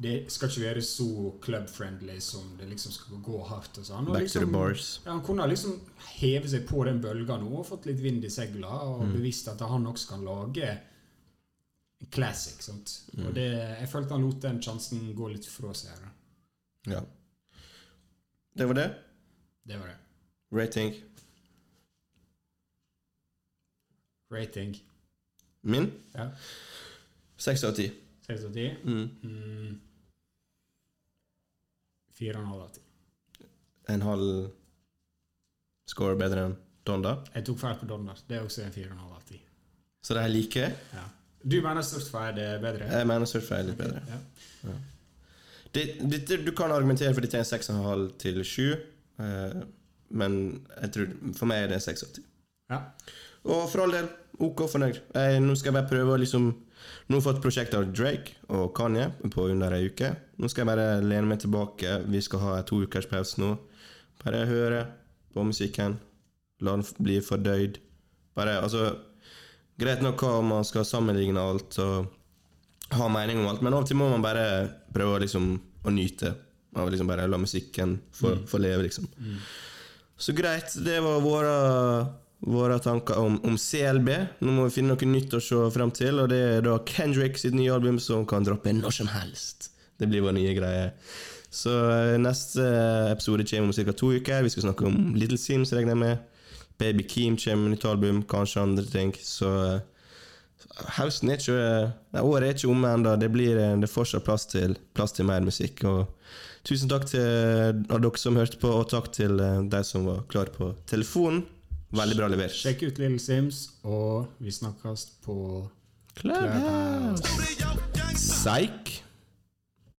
Det skal ikke være så club-friendly som det liksom skal gå hardt. Og sånn. Og Back to the liksom, bars. Ja, han kunne liksom heve seg på den bølga nå og fått litt vind i seila og bevisst at han også kan lage classic. Sant? Og det, jeg følte han lot den sjansen gå litt fra seg. her. Ja. Det var det. Det var det. Rating Rating. min Ja. 6 av 10. 6 av 10. Mm. 4,5 av 10. En halv score bedre enn Donda. Jeg tok feil på Donda. Det er også en 4,5 av 10. Så de er like. Ja. Du mener Surfire er bedre? Jeg mener Surfer er litt bedre. Ja. Det, det, du kan argumentere for dette er en 6,5 til 7, eh, men tror, for meg er det en 6 av 10. ja. Og for all del, OK fornøyd. Jeg, nå skal jeg bare prøve å liksom Nå har jeg fått prosjekt av Drake og Kanye på under ei uke. Nå skal jeg bare lene meg tilbake. Vi skal ha en to ukers pause nå. Bare høre på musikken. La den bli fordøyd. Bare, altså Greit nok hva man skal sammenligne alt og ha mening om alt, men av og til må man bare prøve liksom å nyte. Av liksom bare la musikken få få leve, liksom. Så greit, det var våre, våre tanker om, om CLB. Nå må vi finne noe nytt å se frem til, og det er da Kendrick sitt nye album som kan droppe når som helst. Det blir vår nye greie. Så eh, neste episode kommer om ca. to uker. Vi skal snakke om Little Sims, regner jeg med. Baby Keem kommer med nytt album, kanskje andre ting. Så eh, høsten er ikke Nei, året er ikke omme ennå. Det, blir, eh, det er fortsatt plass til, plass til mer musikk. Og tusen takk til dere som hørte på, og takk til eh, de som var klare på telefonen. Veldig bra levert. Sjekk ut Little Sims, og vi snakkes på Clubhouse. Psych.